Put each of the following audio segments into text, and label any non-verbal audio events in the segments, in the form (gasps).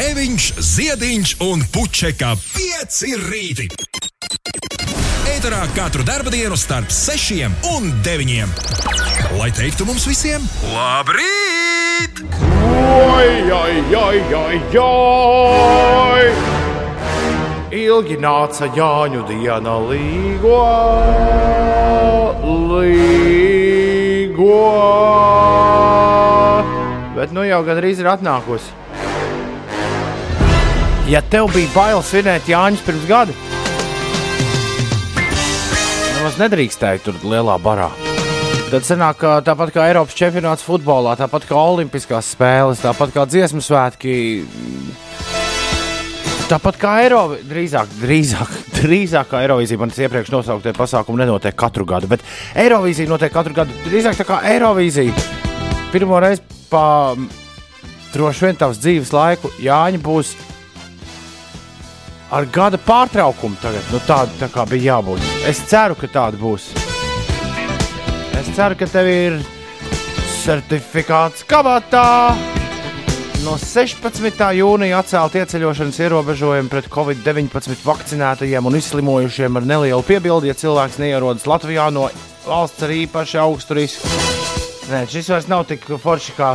Grēviņš, Ziediņš un Puķeka 5 rīti. Eterā katru dienu starp 6 un 9. Lai teiktu mums visiem, labrīt! Oi, oi, oi, oi, oi! Ilgi nāca Jāņu diena līgo, līgo. Bet nu jau gandrīz ir atnākusi. Ja tev bija bail svinēt Jāņus pirms gada, nemaz nedrīkstēji tur lielā barā. Tad sanāk, ka tāpat kā Eiropas čempionāts futbolā, tāpat kā Olimpiskās spēles, tāpat kā dziesmu svētki, tāpat kā Eiropas, drīzāk, drīzāk, (laughs) drīzāk kā Eirovīzija, manas iepriekš nosauktie pasākumi nenotiek katru gadu, bet Eirovīzija notiek katru gadu. Drīzāk tā kā Eirovīzija. Pirmo reizi pa droši vien tavs dzīves laiku Jāņa būs ar gada pārtraukumu tagad. Nu, tāda tā kā bija jābūt. Es ceru, ka tāda būs. Es ceru, ka tev ir certifikāts kabatā. No 16. jūnija atcelt ieceļošanas ierobežojumi pret covid-19 vakcinētajiem un izslimojušiem ar nelielu piebildi, ja cilvēks neierodas Latvijā no valsts ar īpaši augstu risku. Nē, šis vairs nav tik forši kā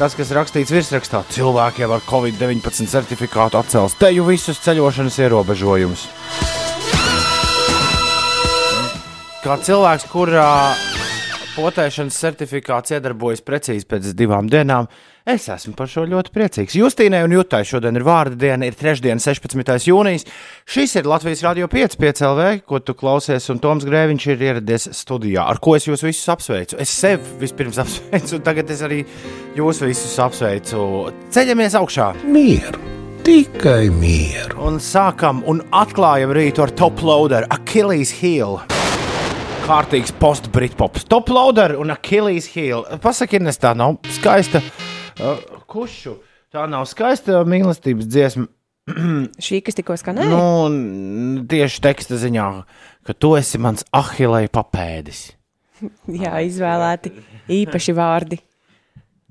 Tas, kas rakstīts virsrakstā, cilvēkiem ar covid-19 certifikātu atcels teju visus ceļošanas ierobežojumus. Kā cilvēks, kurā potēšanas certifikāts iedarbojas precīzi pēc divām dienām, Es esmu par šo ļoti priecīgs. Justīnai un Jutai šodien ir vārda diena, ir trešdiena, 16. jūnijas. Šis ir Latvijas Rādio 5, 5 LV, ko tu klausies, un Toms Grēviņš ir ieradies studijā, ar ko es jūs visus apsveicu. Es sevi vispirms (laughs) apsveicu, un tagad es arī jūs visus apsveicu. Ceļamies augšā! Mieru! Tikai mieru! Un sākam un atklājam rītu ar top loader Achilles Heel kārtīgs post-britpops. Top loader un Achilles heel. Pasaki, Ines, tā nav skaista Uh, kušu. Tā nav skaista mīlestības dziesma. (clears throat) Šī, kas tikko skanēja? Nu, tieši teksta ziņā, ka tu esi mans ahilēja papēdis. (laughs) Jā, izvēlēti īpaši vārdi.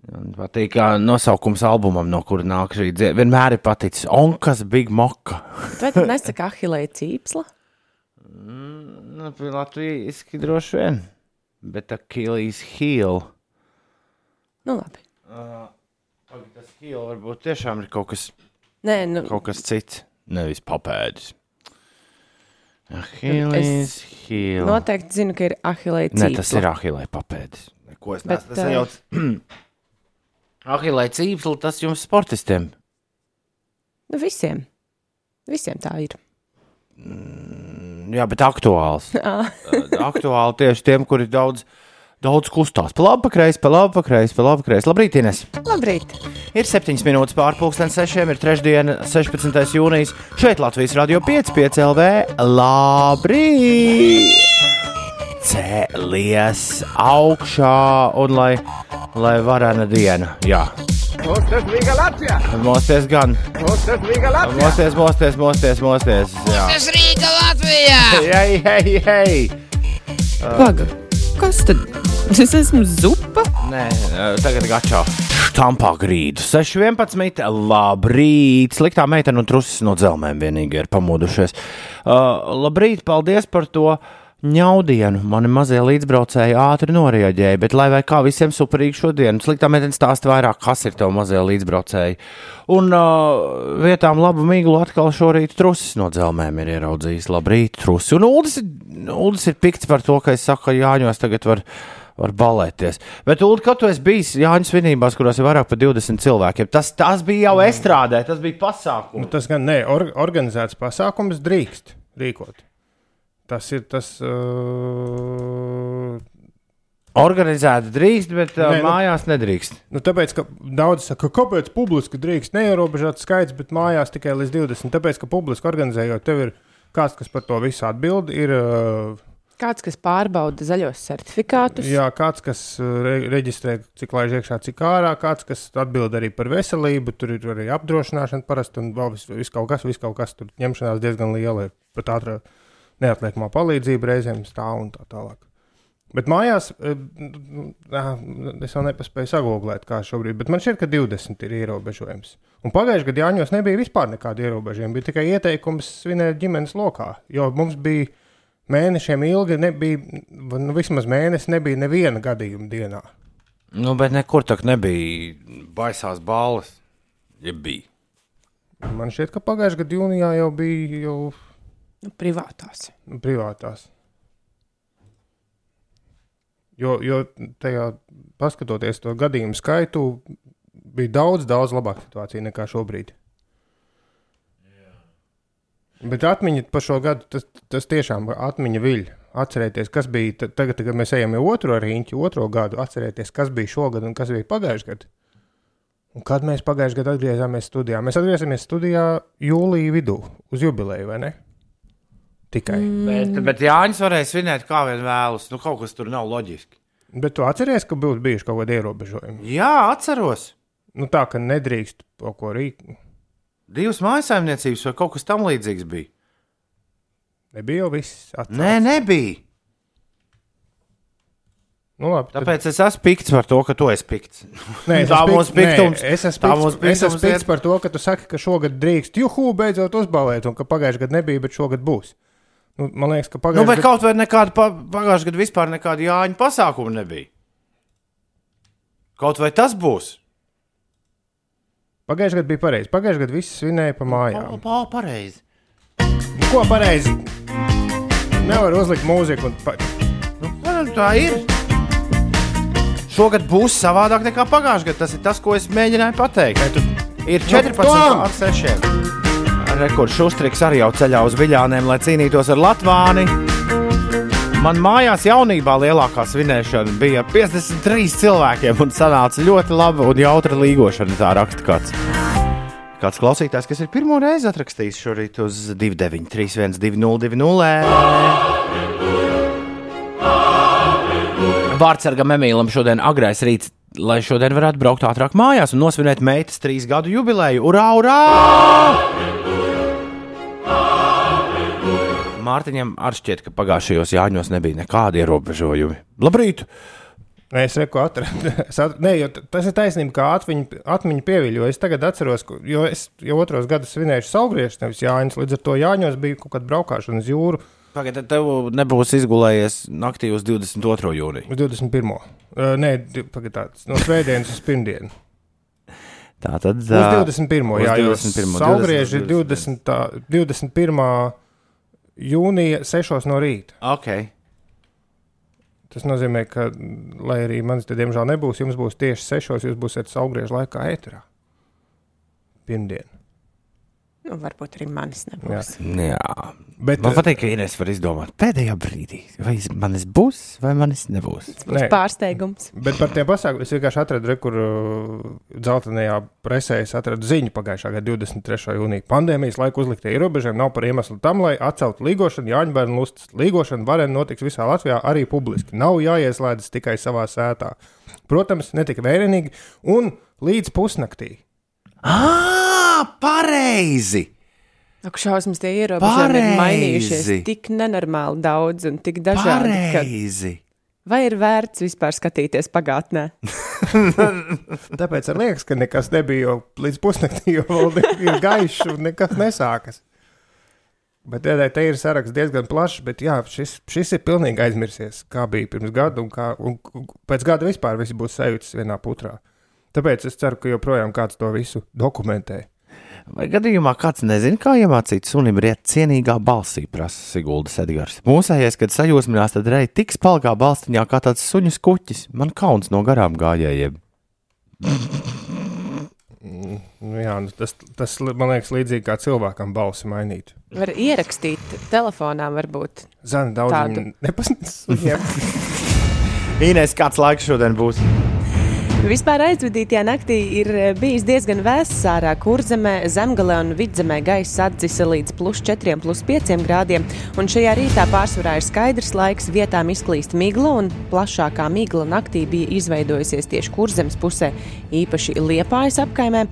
Man patīk, kā nosaukums albumam, no kura nāk šī dziesma. Vienmēr ir paticis Onkas Big Moka. Vai tu (laughs) nesaki ahilēja cīpsla? Mm, nu, Latvijas droši vien, bet Achilles heel. Nu, labi. Uh, Tas heel varbūt tiešām ir kaut kas, Nē, nu, kaut kas cits, nevis papēdis. Ahilēs, heel. Noteikti zinu, ka ir ahilēja cīpsla. Nē, tas ir ahilēja papēdis. Ko es neesmu sajaucis? (clears throat) ahilēja cīpsla, tas jums sportistiem. Nu, visiem. Visiem tā ir. Mm, jā, bet aktuāls. (laughs) aktuāli tieši tiem, kuri daudz daudz kustās. Pa labi, pa kreisi, pa labi, pa kreisi, pa labi, kreisi. Labrīt, Ines! Labrīt! Ir 7 minūtes pārpusdienas sešiem, ir trešdiena, 16. jūnijas. Šeit Latvijas radio 5, 5 LV. Labrīt! Cēlies augšā un lai, lai varena diena. Jā. Mosties gan! Mosties! Mosties, mosties, mosties! Jā. Mosties Rīga Latvijā! (laughs) Hei, hei, hei! Paga, kas tad? Es esmu zupa. Nē, tagad gačā. Štampā grīdu. 6.11. Labrīt! Sliktā meitene un trusis no dzelzmēm vienīgi ir pamodušies. Uh, labrīt, paldies par to! Ņaudienu. Mani mazie līdzbraucēji ātri noreaģēja, bet lai kā visiem superīgi šodien, sliktā meitene stāsta vairāk, kas ir tev mazie līdzbraucēji. Un uh, vietām labu mīglu atkal šorīt trusis no dzelmēm ir ieraudzījis. Labrīt, trusis. Un Uldis, Uldis ir pikts par to, ka es saku, ka Jāņos tagad var var balēties. Bet, Ulu, kad tu esi bijis Jāņa svinībās, kurās ir vairāk par 20 cilvēkiem, tas, tas bija jau estrādē, tas bija pasākums. Nu, tas gan ne, or, organizēts pasākums drīkst rīkot. Tas ir tas. Uh... Organizēti drīkst, bet uh, Nē, nu, mājās nedrīkst. Nu, tāpēc, ka daudz saka, ka kāpēc publiski drīkst neierobežots skaits, bet mājās tikai līdz 20. Tāpēc, ka publiski organizējot, tev ir kāds, kas par to visu atbild. Ir, uh, Kāds, kas pārbauda zaļos certifikātus. Jā, kāds, kas re reģistrē, cik laiž iekšā, cik ārā, kāds, kas atbild arī par veselību. Tur ir arī apdrošināšana parasti un vēl viss vis kaut kas, vis kaut kas tur ņemšanās diezgan liela. Pat ātrāk neatliekamā palīdzība reizēm stāv un tā tālāk. Bet mājās, eh, nā, es vēl nepaspēju sagūglēt, kā šobrīd, bet man šķiet, ka 20 ir ierobežojums. Un pagājušajā gadā Jāņos nebija vispār nekāda ierobežojuma. Bija tikai ieteikums svinēt ģimenes lokā, jo mums bija mēnešiem ilgi, nebija, nu, vismaz mēnesis nebija neviena gadījuma dienā. Nu, bet nekur tā nebija baisās balvas. Ja bija. Man šķiet, ka pagājušajā gadā jūnijā jau bija jau privātās. nu, privātās. Jo, jo tajā, paskatoties to gadījumu skaitu, bija daudz, daudz labāka situācija nekā šobrīd. Bet atmiņa par šo gadu, tas, tas tiešām atmiņa viļ. Atcerieties, kas bija ta- tagad, kad mēs ejam jau otro riņķi, otro gadu. Atcerieties, kas bija šogad un kas bija pagājušajā gadā. Un kad mēs pagājušajā gadā atgriezāmies studijā? Mēs atgriezāmies studijā jūlijā vidū, uz jubileju, vai ne? Tikai. Mm. Bet, bet Jānis varēja svinēt kā vien vēlas. Nu, kaut kas tur nav loģiski. Bet tu atceries, ka būtu bijuši kaut kādi ierobežojumi? Jā, atceros. Nu, tā, ka nedrīkst kaut ko rīkot. Divas mājsaimniecības vai kaut kas tam līdzīgs bija. Nebija jau viss atcelts. Nē, nebija. nu, labi, tad- Tāpēc es esmu pikts par to, ka tu esi pikts. Nē, es tā esmu mums pikts- nē, piktums. Es esmu pikts- es piktums esmu pikts par to, ka tu saki, ka šogad drīkst, juhu, beidzot uzbalēt, un ka pagājušajā gadā nebija, bet šogad būs. Nu, man liekas, ka Nu, pagājušajā bet kaut vai nekāda pa- pagājušā gada vispār nekāda Jāņa pasākuma nebija. Kaut vai tas būs. Pagājušajā gadā bija pareizi. Pagājušajā gadā visi svinēja pa mājām. Jā, pareizi. Ko pareizi? Nevar uzlikt mūziku. Pa... Nu, tā ir. Šogad būs savādāk nekā pagājušajā gadā. Tas ir tas, ko es mēģināju pateikt. Tu... Ir 14 Tom! ar 6. Rekords Šustriks arī jau ceļā uz viļņiem, lai cīnītos ar Latvāni. Man mājās jaunībā lielākā svinēšana bija 53 cilvēkiem, un sanāca ļoti laba un jautra līgošana. Tā raksta kāds. Kāds klausītājs, kas ir pirmo reizi atrakstījis šorīt uz 293, 220. Vārdsargam Emīlam šodien agrais rīts, lai šodien varētu braukt ātrāk mājās un nosvinēt meitas trīs gadu jubileju. Urā, urā! Mārtiņam arī šķiet, ka pagājušajos Jāņos nebija nekādi ierobežojumi. Labrīt! Es reku atradu. At... Nē, tas ir taisnība, kā atmiņa, atmiņa pieviļ. Jo es tagad atceros, jo es jau otros gadus svinēju saulgriežus, nevis Jāņus. Līdz ar to Jāņos bija kaut kāda braukšana uz jūru Pagaidiet, tev nebūs izgulējies naktī uz 22. jūniju. uz 21. Uh, nē, di- pagaid tāds, no svētdienas uz pirmdienu. Tā tad Uz 21. uz Jā, jo 21., saulgrieži ir 20. 20, tā- 21. Jūnija 6 no rīta. Ok. Tas nozīmē, ka, lai arī manis te diemžēl nebūs, jums būs tieši 6. jūs būsiet saulgriežu laikā ēterā. Pirmdien. Nu, varbūt arī manis nebūs. Jā. Bet, Man patīk, ka Inês var izdomāt pēdējā brīdī, vai manis būs, vai manis nebūs. Tas būs Nē. pārsteigums. Bet par tiem pasākumiem es vienkārši atradu, re, kur uh, dzeltenajā presē es atradu ziņu pagājušā gada 23. jūnija. Pandēmijas laikā uzliktie ierobežojumi nav par iemeslu tam, lai atceltu līgošanu. Jāņa bērnu lustas līgošana varēja notikt visā Latvijā arī publiski. Nav jāieslēdzas tikai savā sētā. Protams, ne tik vērienīgi un līdz pusnaktī. Ah, pareizi! Ak, šausmas tie ierobežojumi ir mainījušies tik nenormāli daudz un tik dažādi. Ka... Pareizi! Vai ir vērts vispār skatīties pagātnē? (laughs) Tāpēc man liekas, ka nekas nebija jau līdz pusnaktī, jo vēl ir (laughs) gaišs un nekas nesākas. Bet te, te ir saraksts diezgan plašs, bet jā, šis, šis ir pilnīgi aizmirsies, kā bija pirms gada, un, kā, un un pēc gada vispār viss būs sajūtas vienā putrā. Tāpēc es ceru, ka joprojām kāds to visu dokumentē. Vai gadījumā kāds nezina, kā iemācīt sunim riet cienīgā balsī, prasa Siguldas Edgars. Mūsējais, kad sajūsminās, tad rei tik spalgā balstiņā kā tāds suņu skuķis. Man kauns no garām gājējiem. Nu, jā, nu, tas, tas man liekas līdzīgi kā cilvēkam balsi mainīt. Var ierakstīt telefonā, varbūt. Zana daudz Tādu. nepasniedz. (laughs) Inês, kāds laiks šodien būs? Vispār aizvadītajā naktī ir eh, bijis diezgan vēss ārā. Kurzemē, zemgalē un vidzemē gaisa atdzisa līdz plus 4, plus 5 grādiem. Un šajā rītā pārsvarā ir skaidrs laiks, vietām izklīst migla, un plašākā migla naktī bija izveidojusies tieši kurzemes pusē, īpaši liepājas apkaimē.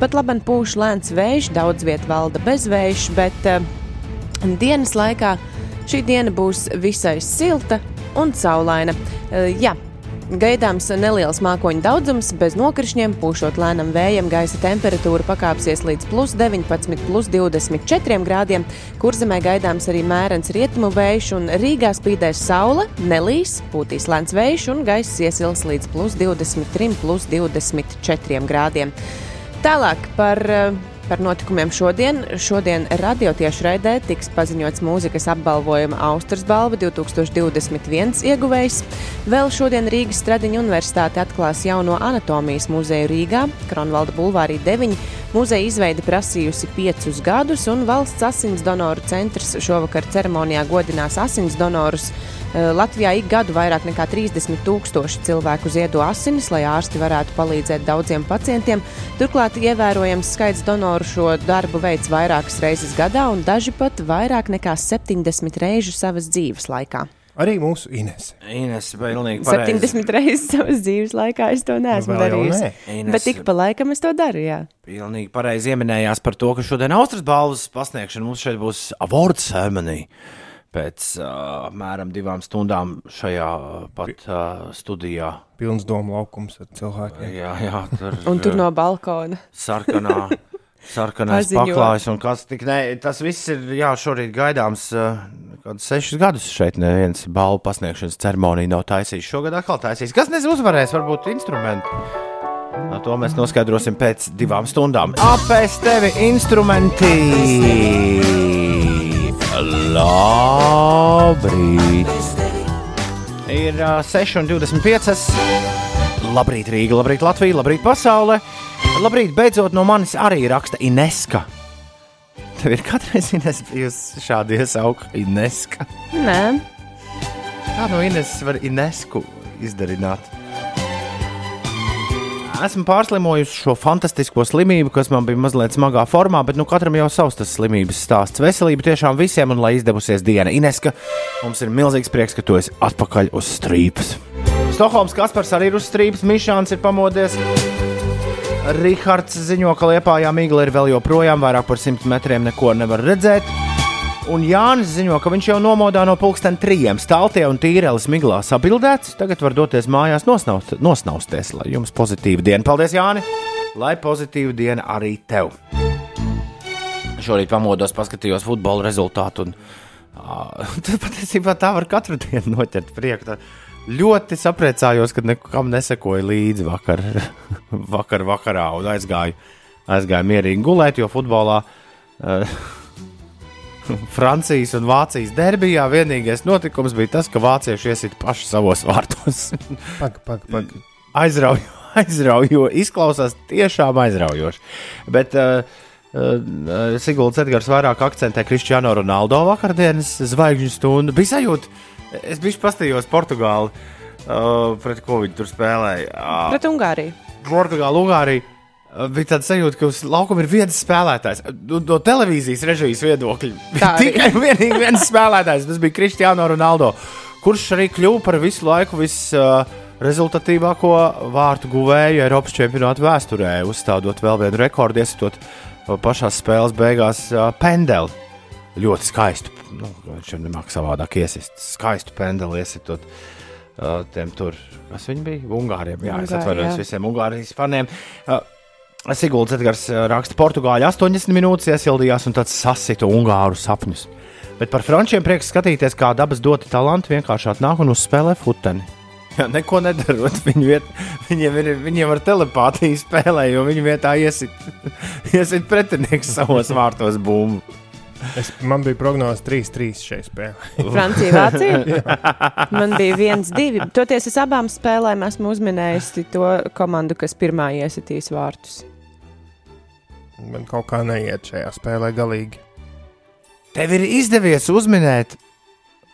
Pat labam pūš lēns vējš, daudz viet valda bezvējš, bet eh, dienas laikā šī diena būs visai silta. un saulaina. Uh, jā, Gaidāms neliels mākoņu daudzums, bez nokrišņiem, pūšot lēnam vējam, gaisa temperatūra pakāpsies līdz plus 19, plus 24 grādiem. Kurzemē gaidāms arī mērens rietumu vējš, un Rīgā spīdēs saule, nelīs, pūtīs lēns vējš, un gaiss iesils līdz plus 23, plus 24 grādiem. Tālāk par uh, Par notikumiem šodien. Šodien radiotiešraidē tiks paziņots mūzikas apbalvojuma Austrijas balva 2021 ieguvējs. Vēl šodien Rīgas Stradiņa universitāte atklās jauno anatomijas muzeju Rīgā, Kronvalda Bulvārī 9. Muzeja izveide prasījusi piecus gadus, un valsts asins donoru centrs šovakar ceremonijā godinās asins donorus. Eh, Latvijā ik gadu vairāk nekā 30 tūkstoši cilvēku ziedo asinis, lai ārsti varētu palīdzēt daudziem pacientiem. Turklāt ievērojams skaits donoru šo darbu veids vairākas reizes gadā, un daži pat vairāk nekā 70 reižu savas dzīves laikā. Arī mūsu Inese. Ines, pilnīgi pareizi. 70 reizes savas dzīves laikā es to neesmu Nu, darījusi. nē. Ines- Bet ik pa laikam es to daru. Jā. Pilnīgi pareizi ieminējās par to, ka šodien Austrijas balvas pasniegšana mums šeit būs award ceremony. Pēc uh, apmēram divām stundām šajā uh, pat uh, studijā. Pilns domu laukums ar cilvēkiem. Jā, jā, tur, Un tur uh, no balkona. sarkanā. Sarkanais paklājs un kas tik ne. Tas viss ir, jā, šorīt gaidāms. Uh, Kādus sešus gadus šeit neviens balvu pasniegšanas ceremonija nav taisījis. Šogad atkal taisīs. Kas nezinu, uzvarēs, varbūt instrumenti. No to mēs noskaidrosim pēc divām stundām. Apēs tevi instrumenti! Labrīt! Ir uh, 6,25. Labrīt, Rīga, labrīt, Latvija, labrīt, pasaule. Labrīt, beidzot no manis arī raksta Ineska. Tev ir kādreiz Ines, bijusi šādi iesauka Ineska. Nē, Kā no Ineses var Inesku izdarināt? Esmu pārslimojusi šo fantastisko slimību, kas man bija mazliet smagā formā, bet nu katram jau savs tas slimības stāsts. Veselība tiešām visiem, un lai izdevusies diena. Ineska, mums ir milzīgs prieks, ka tu esi atpakaļ uz strīpas. Stokholmas Kaspars arī ir uz strīpas, Mišāns ir pamodies. Rihards ziņo, ka Liepājā mīgla ir vēl joprojām vairāk par 100 metriem, neko nevar redzēt. Un Jānis ziņo, ka viņš jau nomodā no pulksten trījiem. Stāltie un tīrelis miglā sabildēts. Tagad var doties mājās nosnaust, nosnausties, lai jums pozitīva diena. Paldies, Jāni! Lai pozitīva diena arī tev! Šorīt pamodos, paskatījos futbola rezultātu. Un, uh, (laughs) patiesībā tā var katru dienu noķert priekšā. Ļoti sapriecājos, ka nekam nesekoju līdzi vakar, (laughs) vakar vakarā un aizgāju, aizgāju mierīgi gulēt, jo futbolā uh, Francijas un Vācijas derbijā vienīgais notikums bija tas, ka vācieši iesita paši savos vārtos. Pag, pag, pag. aizraujo, aizraujo, izklausās tiešām aizraujoši. Bet uh, uh, Siguldas Edgars vairāk akcentē Kristiāno Ronaldo vakardienas zvaigžņu stundu. Bija sajūta, es biju pastījos Portugāli, uh, pret ko viņi tur spēlēja. Uh, pret Ungāriju. Portugāla, Ungārija. Uh, Bija tāds sajūta, ka uz laukuma ir viens spēlētājs. No, televīzijas režijas viedokļa (laughs) tikai vienīgi viens spēlētājs. Tas bija Kristiāno Ronaldo, kurš arī kļuva par visu laiku visrezultatīvāko vārtu guvēju Eiropas čempionāta vēsturē, uzstādot vēl vienu rekordu, iesitot uh, pašā spēles beigās uh, pendeli. Ļoti skaistu, nu, viņš jau nemāķi savādāk iesist. Skaistu pendeli iesitot uh, tiem tur, kas viņi bija? Ungāriem. Jā, es Ungāri, atvainojos jā. visiem Ungārijas faniem. Uh, Siguldas Edgars uh, raksta, Portugāļi 80 minūtes iesildījās un tāds sasita Ungāru sapņus. Bet par frančiem prieks skatīties, kā dabas doti talanti vienkārši atnāk un uzspēlē futeni. Jā, neko nedarot. (laughs) Viņi viet, viņiem, ir, viņiem ar telepātiju spēlē, jo viņi vietā iesit, (laughs) iesit pretinieks savos (laughs) vārtos bumbu. Es, man bija prognoze 3-3 šai spēlē. Francija, Vācija. Man bija viens, divi. Toties es abām spēlēm esmu uzminējusi to komandu, kas pirmā iesitīs vārtus. Man kaut kā neiet šajā spēlē galīgi. Tev ir izdevies uzminēt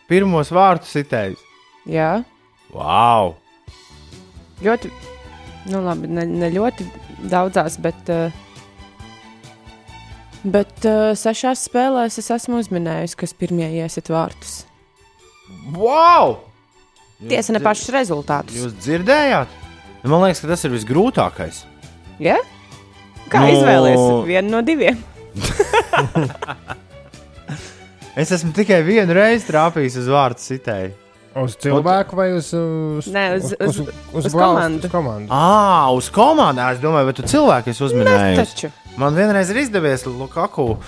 pirmos vārtus sitējus. Jā, Wow! ļoti, nu labi, ne, ne ļoti daudzās, bet, uh, bet uh, sešās spēlēs es esmu uzminējusi, kas pirmie iesit vārtus. wow! Tiesa ne pašus rezultātus. Jūs dzirdējāt? Man liekas, ka tas ir visgrūtākais. Ja? Kā Nu- izvēlēties? Vienu no diviem. (laughs) Es esmu tikai vienu reizi trāpījis uz vārdu sitēju. Uz cilvēku vai uz, uz, Nē, uz- uz- uz valsts, komandu. Uz komandu. Ah, uz komandu. Es domāju, vai tu cilvēku esi uzminējis. Taču Man vienreiz ir izdevies Lukaku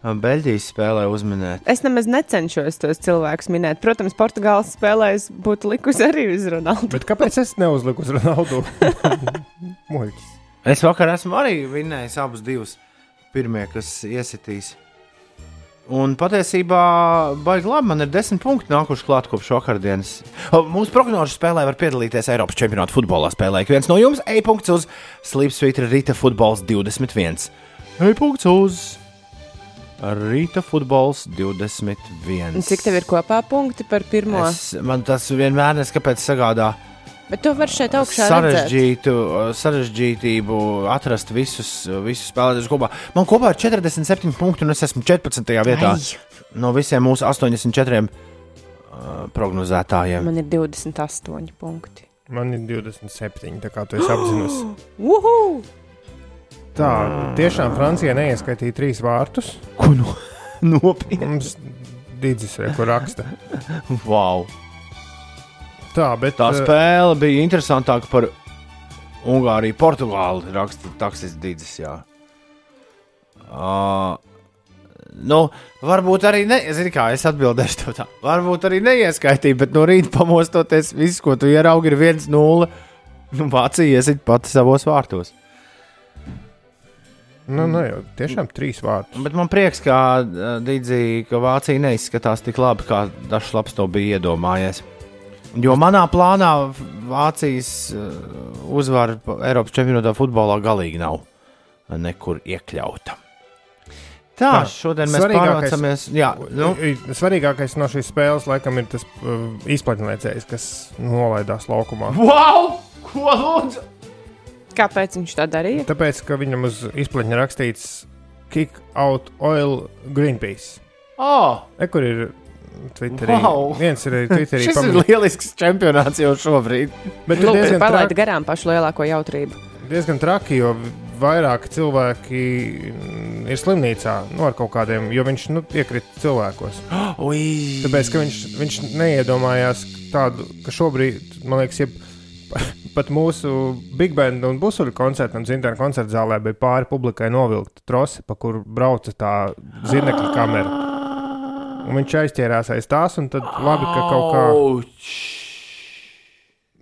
Beļģijas spēlē uzminēt. es nemaz necenšos tos cilvēkus minēt. Protams, Portugāles spēlēs būtu likusi arī uz Ronaldu. Bet kāpēc es neuzliku uz Ronaldu? (laughs) Muļķis. Es vakar esmu arī vinnējis abus divus pirmie, kas iesitīs. Un patiesībā, baigi labi, man ir desmit punkti nākuši klāt kopš vakardienas. Mūsu prognožu spēlē var piedalīties Eiropas čempionāta futbolā. Spēlē ik viens no jums e-punkts uz Slipsvītra Rīta futbols 21. E-punkts uz Rīta futbols 21. Un Cik tev ir kopā punkti par pirmo? Es... Es, man tas vienmēr neskapēc sagādā Bet to var šeit augšā redzēt. sarežģītu, sarežģītību atrast visus, visus spēlētājus kopā. Man kopā ir 47 punkti, un es esmu 14. vietā Ai, no visiem mūsu 84 uh, prognozētājiem. man ir 28 punkti. Man ir 27, tā kā tu esi apzinos. (gasps) Uhu! Tā, tiešām Francija neieskaitīja trīs vārtus. Ko no, (laughs) nopietni? Mums Dīdzis ir, kur raksta. Wow. Tā, bet Tā eh, spēle bija interesantāka par Ungāriju, Portugāli. Raksta taksis jā. Uh, nu, varbūt arī ne, zini, kā es atbildēšu tev tā. Varbūt arī neieskaitīja, bet no rīta pamostoties, viss, ko tu ieraugi, ir 1-0. Nu, Vācija iesit pati savos vārtos. Nu, nu, jau tiešām trīs vārtus. Bet man prieks, ka Dīdzī, ka Vācija neizskatās tik labi, kā Dažs Labs to bija iedomājies. Jo manā plānā Vācijas uh, uzvara Eiropas čempionātā futbolā galīgi nav nekur iekļauta. Tā, šodien mēs. Jā, nu, Svarīgākais no šīs spēles laikam ir tas uh, izplatniecējs, kas nolaidās laukumā. wow! Ko lūdzu? Kāpēc viņš tā darīja? Tāpēc, ka viņam uz izplatņa rakstīts Kick out oil Greenpeace. Oh, E, kur ir Twitterī? Wow! Viens ir arī (laughs) Twitterī. šis ir lielisks čempionāts jau šobrīd. Bet tur diezgan, palaida traki, garām pašu lielāko jautrību. diezgan traki, jo vairāk cilvēki ir slimnīcā nu, ar kaut kādiem, jo viņš nu, iekrita cilvēkos. (gasps) Ui, Tāpēc, ka viņš, viņš neiedomājās tādu, ka šobrīd, man liekas, jeb, (laughs) pat mūsu Big Band un Busuļu koncertam, Zintāna koncerta zālē bija pāri publikai novilkta trosi, pa kur brauca tā (gasps) zinekļa kamera. Un viņš aizķērās aiz tās, un tad labi, ka kaut kā Auč!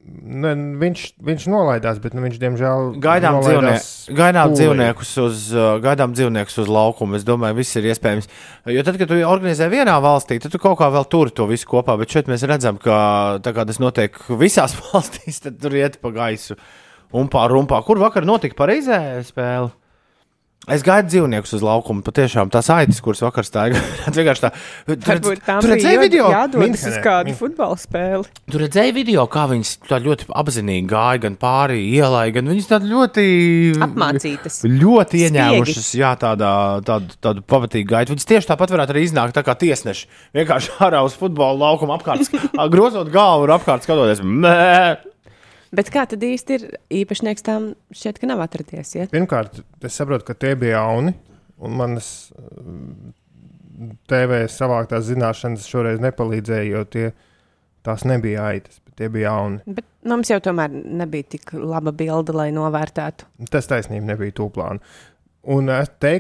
ne, viņš, viņš nolaidās, bet nu, viņš diemžēl Gaidām, dzīvnie, gaidām, pūlī. dzīvniekus uz, uh, gaidām dzīvniekus uz laukumu. Es domāju, viss ir iespējams. Jo tad, kad tu organizē vienā valstī, tad tu kaut kā vēl turi to visu kopā. Bet šeit mēs redzam, ka tā kā tas notiek (laughs) visās valstīs, tad tur iet pa gaisu un pāri rumpā. Kur vakar notika Parīzē spēle? Es gaidu dzīvniekus uz laukumu. Patiešām tās aitas, kuras vakar stāja. (laughs) vienkārši tā. Tu redz- Varbūt tam tu redzēji bija video? jādodas uz kādu futbola spēli. Tur redzēja video, kā viņas tā ļoti apzinīgi gāja gan pāri ielai, gan viņas tādu ļoti Apmācītas. Ļoti ieņēmušas, jā, tādā, tādu, tādu pamatīgu gaitu. Viņas tieši tāpat varētu arī iznākt tā kā tiesneši. Vienkārši (laughs) ārā uz futbola laukuma apkārt, (laughs) grozot galvu un apkārt skatoties. Mē! Bet kā tad īsti ir īpašnieks tam šķiet, ka nav atradies? Ja? Pirmkārt, es saprotu, ka tie bija jauni, un manas uh, TV savāktās zināšanas šoreiz nepalīdzēja, jo tie, tās nebija aitas, bet tie bija jauni. Bet mums jau tomēr nebija tik laba bilde, lai novērtētu. Tas taisnība nebija tūplāna. Un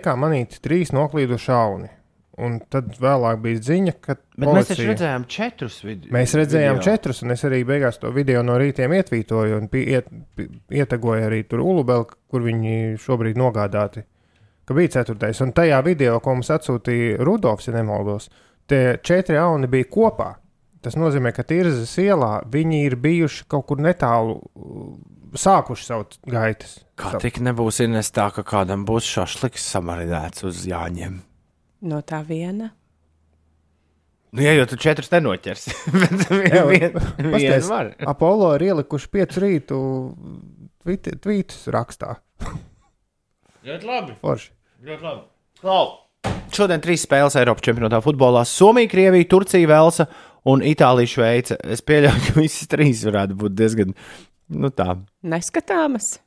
ka manīti trīs noklīduši šauni. Un tad vēlāk bija ziņa, ka Bet mēs taču policija- redzējām četrus video. Mēs redzējām video. četrus, un es arī beigās to video no rītiem ietvītoju, un pi- iet, pi- ietegoju arī tur Ulubeli, kur viņi šobrīd nogādāti. Ka bija ceturtais, un tajā video, ko mums atsūtīja Rudolfs, ja nemaldos, tie četri jauni bija kopā. Tas nozīmē, ka Tirzas ielā viņi ir bijuši kaut kur netālu, uh, sākuši savu gaitas. Kā Savu- tik nebūs Ines tā, ka kādam būs šašliks samarinēts uz Jāņiem? No tā viena. Nu, ja jau tu četrus nenoķers, (laughs) bet Jā, vien, pasties. viens var. Apollo ir ielikuši piecu rītu tvītus rakstā. Ļoti labi. Forši. Ļoti labi. Klau. Šodien trīs spēles Eiropas čempionātā futbolā. Somija, Krievija, Turcija, Velsa un Itālija, Šveice. Es pieļauju, ka visas trīs varētu būt diezgan, nu tā, Neskatāmas.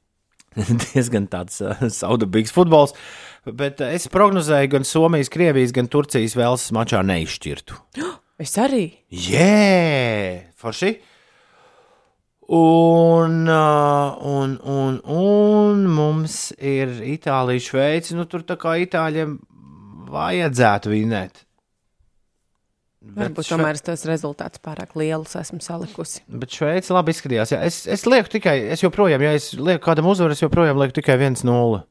(laughs) diezgan tāds uh, saudabīgs futbols. Bet uh, es prognozēju gan Somijas, Krievijas, gan Turcijas Velsas mačā neizšķirtu. (gasps) Es arī. Jē, forši. Un, uh, un, un, un mums ir Itālija, Šveice. Nu, tur tā kā itāļiem vajadzētu vinēt. Varbūt Šve- tomēr es tos rezultātus pārāk lielus esmu salikusi. Bet Šveice labi izskatījās. Jā. Es, es lieku tikai, es joprojām, ja es lieku kādam uzvaru, es joprojām lieku tikai 1-0.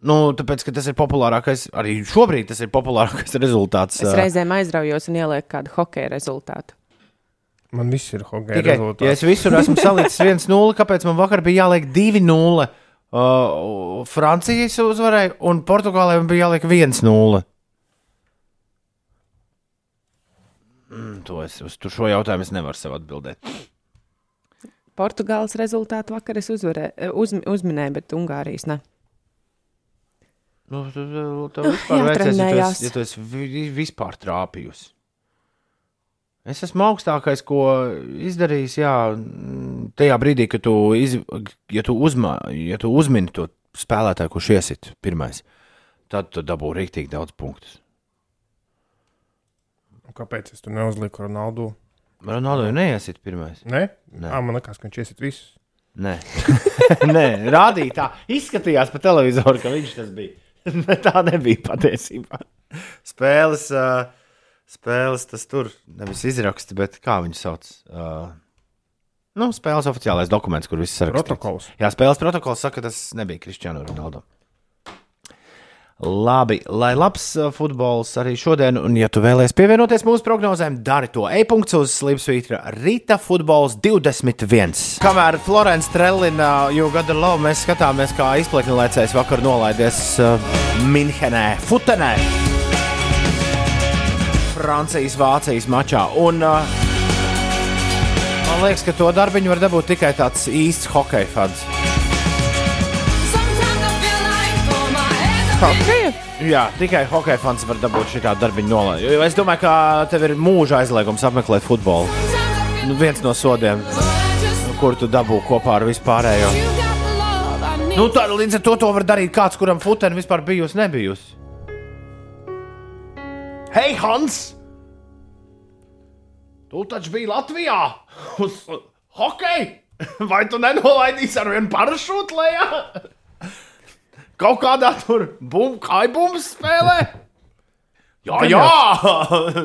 Nu, tāpēc, ka tas ir populārākais, arī šobrīd tas ir populārākais rezultāts. Es reizēm aizraujos un ielieku kādu hokeja rezultātu. Man viss ir hokeja Tikai, rezultāts. ja es visur esmu salicis (laughs) 1-0, kāpēc man vakar bija jāliek 2-0? Uh, Francijas uzvarēja, un Portugālē man bija jāliek 1-0. Mm, to es uz to šo jautājumu es nevaru sev atbildēt. Portugāles rezultātu vakar es uzvarē, uz, uzminēju, bet Ungārijas ne. Nu, tu, tu, tu vispār veicies, ja tu esi, ja tu esi vi- vispār trāpījusi. Es esmu augstākais, ko izdarījis. Jā, tajā brīdī, kad tu, iz, ja tu, uzma, ja tu uzmini to spēlētāju, kurš iesit pirmais, tad tu dabū rīktīgi daudz punktus. Kāpēc es tur neuzliku Ronaldu? Ronaldo jau neiesit pirmais. Nē, Nē. Nē. man liekas, ka viņš iesit visus. Nē, (laughs) Nē rādīja tā. Izskatījās pa televizoru, ka viņš tas bija. (laughs) Bet tā nebija patiesībā. Spēles, uh, spēles tas tur nevis izraksta, bet kā viņu sauc. Uh, nu, spēles oficiālais dokuments, kur viss ir Protokols. Jā, spēles protokols saka, ka tas nebija Kristiāna Ronaldo. Labi, lai labs uh, futbols arī šodien, un, ja tu vēlēsies pievienoties mūsu prognozēm, dari to e-punkts uz Slimsvītra Rīta futbols 21. Kamēr Florence Trellina jau gada labu mēs skatāmies, kā izplakņlēcējs vakar nolaidies uh, Minhenē, Futenē, Francijas-Vācijas mačā. Un, uh, man liekas, ka to darbiņu var dabūt tikai tāds īsts hockey fans. Hokeja? Jā, tikai hockey fans var dabūt šādu darbiņu nolaidu. Es domāju, ka tev ir mūža aizliegums apmeklēt futbolu. Nu, viens no sodiem, kur tu dabū kopā ar vispārējo. Nu, tā, līdz ar to to var darīt kāds, kuram futēna vispār bijusi, nebijusi. Hei, Hans! Tu taču biji Latvijā uz hokeju! Vai tu nenolaidīsi ar vienu parašūtu lejā? Kaut kādā tur kājbūmas spēlē? Jā, Gan jā!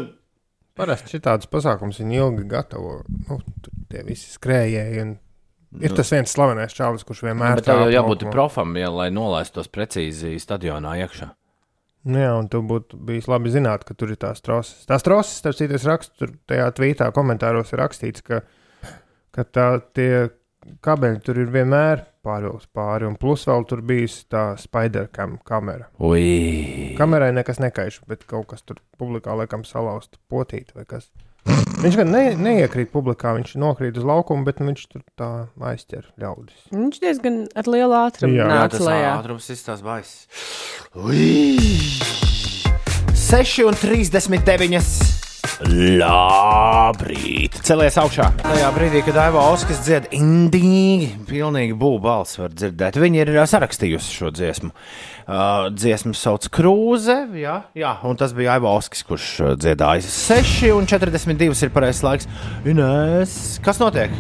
Parasti šāds pasākums viņi ilgi gatavo. Nu, tur tie visi skrējēji. Un... Ir tas viens slavenais čalis, kurš vienmēr Bet tev jau jābūt laukumā. profam, ja, lai nolaistos precīzi stadionā iekšā. Nu Jā, un tu būtu bijis labi zināt, ka tur ir tās troses. Tās troses, starp citu, rakstu tur tajā tvītā, komentāros ir rakstīts, ka, ka tā, tie kabeļi tur ir vienmēr pārvilkti pāri, un plus vēl tur bijis tā spidercam kamera. Ui! Kamerai nekas nekaiš, bet kaut kas tur publikā laikam salauzta potīt vai kas. Viņš gan ne, neiekrīt publikā, viņš nokrīt uz laukumu, bet nu, viņš tur tā aizķer ļaudis. Viņš diezgan ar lielu ātrumu Jā. Jā, nāca tas lejā. ātrums ir tās baisas. Ui! 6 un 39. Labrīt! Celies augšā! Tajā brīdī, kad Aiva Oskars dzied indīgi, pilnīgi būvbalss var dzirdēt. Viņi ir ā, sarakstījusi šo dziesmu. Uh, dziesmu sauc Krūze, jā, jā, un tas bija Aiva Oskars, kurš ā, dziedāja. 6 un 42 ir pareizais laiks. Inés, kas notiek?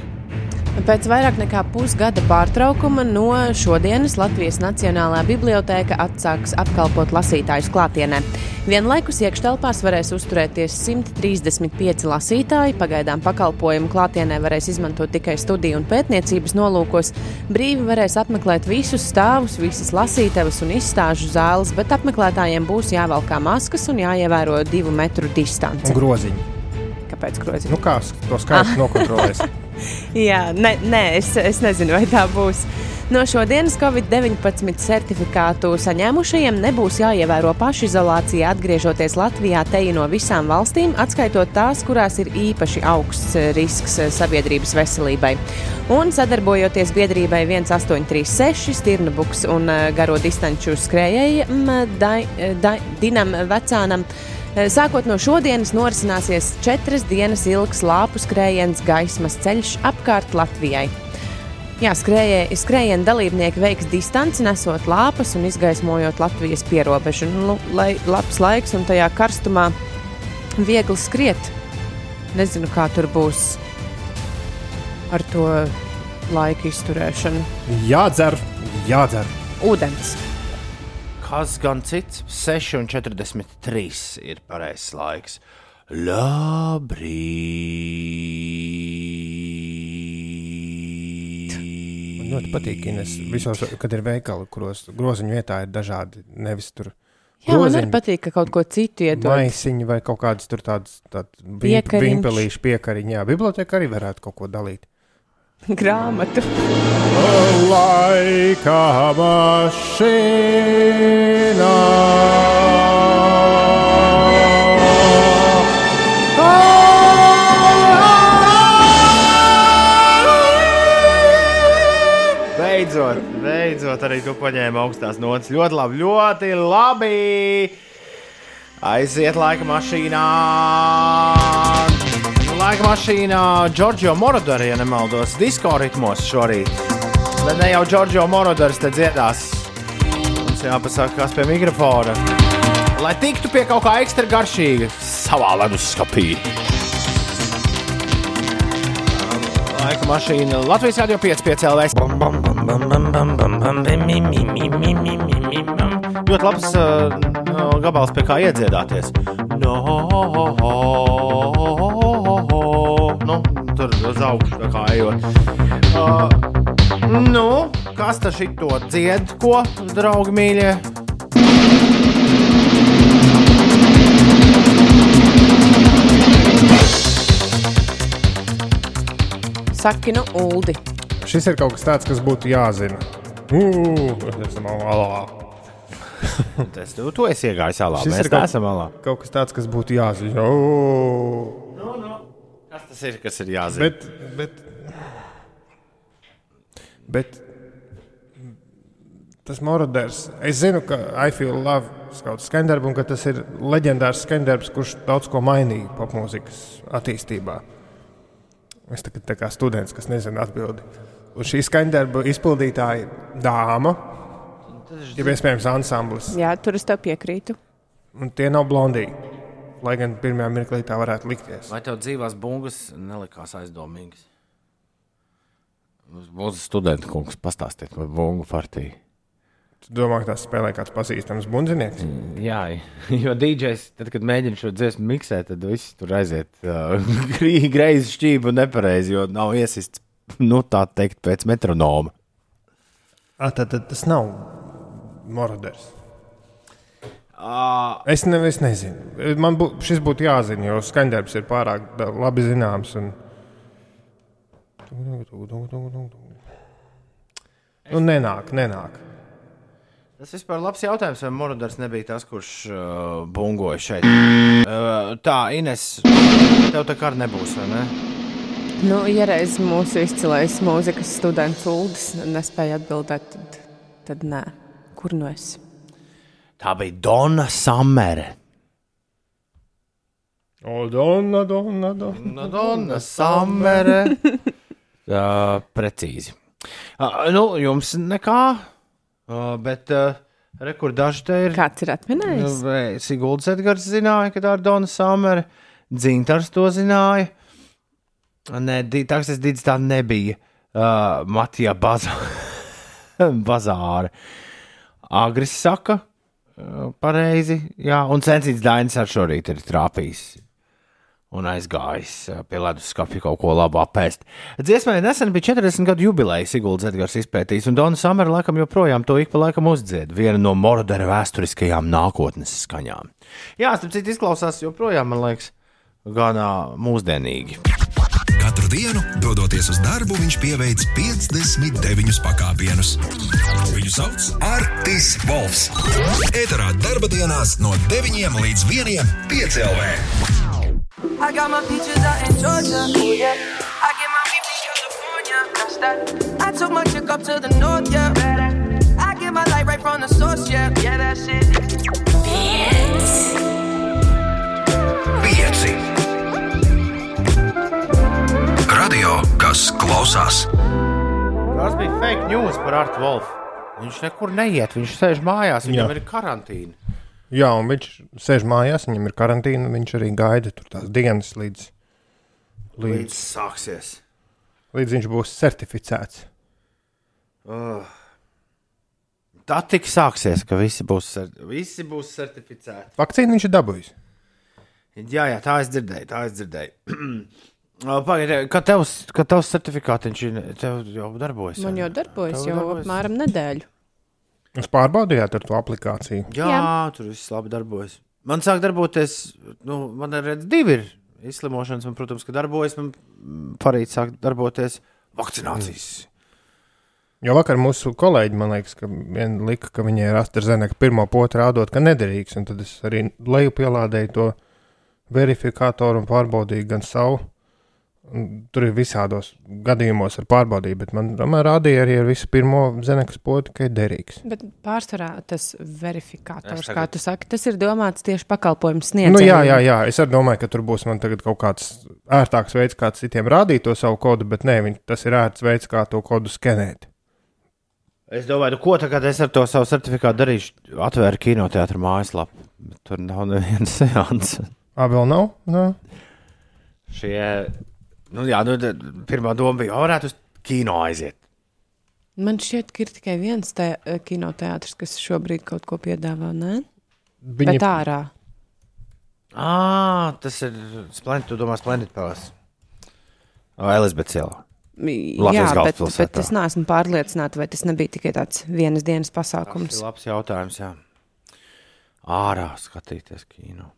Pēc vairāk nekā pusgada pārtraukuma no šodienas Latvijas Nacionālā biblioteka atsāks apkalpot lasītājus klātienē. Vienlaikus iekštelpās varēs uzturēties 135 lasītāji. Pagaidām pakalpojumu klātienē varēs izmantot tikai studiju un pētniecības nolūkos. Brīvi varēs apmeklēt visus stāvus, visas lasītavas un izstāžu zāles, bet apmeklētājiem būs jāvelkā maskas un jāievēro divu metru distance. Un groziņi. Kāpēc grozi? Nu, kā to skaitu nokontrolēs? (laughs) Jā, nē, nē es, es nezinu, vai tā būs. No šodienas Covid-19 certifikātu saņēmušajiem nebūs jāievēro pašizolācija, atgriežoties Latvijā teju no visām valstīm, atskaitot tās, kurās ir īpaši augsts risks sabiedrības veselībai. Un sadarbojoties biedrībai 1836, Stirnabuks un eh, garo distanču skrējējiem eh, Dinam Vecānam. Eh, Sākot no šodienas norisināsies četras dienas ilgs lāpu skrējiens gaismas ceļš apkārt Latvijai. Jā, skrējē- skrējiena dalībnieki veiks distanci, nesot lāpas un izgaismojot Latvijas pierobežu. Nu, lai labs laiks un tajā karstumā viegli skriet. Nezinu, kā tur būs ar to laika izturēšanu. Jādzer, jādzer. Ūdens. Kas gan cits? 6,43 ir pareizais laiks. Labrīt! Man ļoti patīk, Ines, visos, kad ir veikali, kuros groziņu vietā ir dažādi, nevis tur Jā, man arī patīk, ka kaut ko citu iedod. maisiņi vai kaut kādas tur tādas vimp, Piekariņš. vimpelīšu piekariņi. Jā, biblioteka arī varētu kaut ko dalīt. (laughs) Grāmatu. Laika mašīnā. Beidzot, beidzot, arī tu paņēmi augstās notis. Ļoti labi, ļoti labi. Aiziet laika mašīnā. Laika mašīnā Giorgio Morodori, ja nemaldos, disko ritmos šorīt. Bet ne jau Giorgio Morodoris te dziedās. Mums jāpasaka, kas pie mikrofona. Lai tiktu pie kaut kā ekstra garšīga savā leduskapī. Laika mašīna Latvijas radio 5,5 LV. Ļoti labs uh, no, gabals, pie kā iedziedāties. No, nu, tur uz augšu kā ejot. Uh, nu, kas tad šito dzied, ko, draugi mīļie? Saki, nu, Uldi. Šis ir kaut kas tāds, kas būtu jāzina. Ugh, es esmu alā. Tas (laughs) tu, tu esi iegājis alā. Šis Mēs ir kaut- neesam alā. Kaut kas tāds, kas būtu jāzina. Ugh. Kas tas ir, kas ir jāzina? Bet, bet, bet tas moroders. Es zinu, ka I feel love skauts skandarbs un ka tas ir leģendārs skandarbs, kurš daudz ko mainīja popmūzikas attīstībā. Es tagad tā kā students, kas nezina atbildi. Un šī skandarba izpildītāja dāma, ja iespējams ansamblis, Jā, tur es tev piekrītu. un tie nav blondīgi. Lai gan pirmajā mirklī tā varētu likties. Vai tev dzīvās bungas nelikās aizdomīgas? Mūsu studenta kungs pastāstiet par bungu partiju. Tu domā, ka tas spēlē kāds pazīstams bundzinieks? Jā, (laughs) jo DJs, tad, kad mēģina šo dziesmu miksēt, tad viss tur aiziet uh, (laughs) greizi šķību un nepareizi, jo nav iesists, nu tā teikt, pēc metronoma. Ah, tad, tad tas nav moroders. Uh, Es, ne, es nezinu. Man bū, šis būtu jāzina, jo skandarbs ir pārāk da- labi zināms. Un... Nu, nenāk, nenāk. tas vispār labs jautājums, vai Morodars nebija tas, kurš uh, bungoja šeit. Uh, tā, Ines, tev tā kā arī nebūs, vai ne? Nu, ja reiz mūsu izcilais mūzikas students Uldis nespēja atbildēt, tad, tad nē. Kur nu esi? Tā bija Donna Samere. O, donna, donna, donna. Madonna, Samere. uh, (laughs) precīzi. Uh, nu, jums nekā, uh, bet uh, rekur daži te ir. Kāds ir atminējis? Nu, Siguldas Edgars zināja, ka tā ir Dona Samere. Dzintars to zināja. Nē, taksas dīdis tā nebija. Uh, Matija Bazā. (laughs) Bazāra. Agris saka, pareizi. Jā, un Censīts Dainis ar šorīt ir trāpījis. Un aizgājis pie leduskapja kaut ko labu apēst. Dziesmai nesen bija 40 gadu jubileja, Siguldas Edgars izpētījis, un Dona Samera laikam joprojām to ik pa laikam uzdzied. Viena no Morodera vēsturiskajām nākotnes skaņām. Jā, starp citu, izklausās joprojām, man liekas, gan uh, mūsdienīgi. Katru dienu, dodoties uz darbu, viņš pieveic 59 pakāpienus. Viņu sauc Artis Volfs. Eterā darba dienās no 9 līdz 1 piecēlē. I got my peaches out in Georgia. Ooh, yeah. I get my beef in California. That's that. I took my chick up to the north, yeah. I get my light right from the source, yeah. Yeah, that's it. Kas klausās. Tas bija fake news par Artu Wolfu. Viņš nekur neiet, viņš sēž mājās, viņam Jā. ir karantīna. Jā, un viņš sēž mājās, viņam ir karantīna, un viņš arī gaida tur tās dienas līdz, līdz, Līdz sāksies. līdz viņš būs certificēts. Tā tik sāksies, ka visi būs, cer- visi būs certificēti. Vakcīnu viņš ir dabūjis. Jā, jā, tā es dzirdēju, tā es dzirdēju. (clears throat) Pagaidiet, kad tevs, kad tevs certifikātiņš tev jau darbojas? Man jau darbojas Tev jau darbojas? apmēram nedēļu. Jūs pārbaudījāt ar to aplikāciju. Jā, jā, tur viss labi darbojas. Man sāk darboties, nu, man ir redz, divi ir izslimošanas, un, protams, ka darbojas, man mm, parīt sāk darboties vakcinācijas. Jo vakar mūsu kolēģi man liekas, ka viena lika, ka viņai ir AstraZeneca pirmo potu rādot, ka nederīgs. un Tad es arī leju pielādēju to verifikātoru un pārbaudīju gan savu. Tur ir visādos gadījumos ar pārbaudīju, bet man tomēr rādīja arī ar visu pirmo zenekas potu, ka ir derīgs. Bet pārsvarā tas verifikators, tagad... kā tu saki, tas ir domāts tieši pakalpojumu sniedzējiem. Nu, jā, jā, jā, es arī domāju, ka tur būs man tagad kaut kāds ērtāks veids, kā citiem rādīt to savu kodu, bet nē, viņ, tas ir ērts veids, kā to kodu skenēt. Es domāju, nu, ko tagad es ar to savu certifikātu darīšu? Atvēru kinoteātrus mājaslapu, bet tur nav nevienas (laughs) seanses. Ā, vēl nav? Nu, Šie, nu, jā, nu, pirmā doma bija, "O, varētu uz kino aiziet. Man šķiet, ka ir tikai viens te, eh, kinoteātris, kas šobrīd kaut ko piedāvā. Ne? viņi Bet ārā. Ah, tas ir Splendid, tu domā, Splendid Palace. Elizabetes iela. Jā, Latvijas bet, galvaspilsētā. bet es neesmu pārliecināta, vai tas nebija tikai tāds vienas dienas Tas pasākums. ir labs jautājums, jā. Ārā skatīties kino.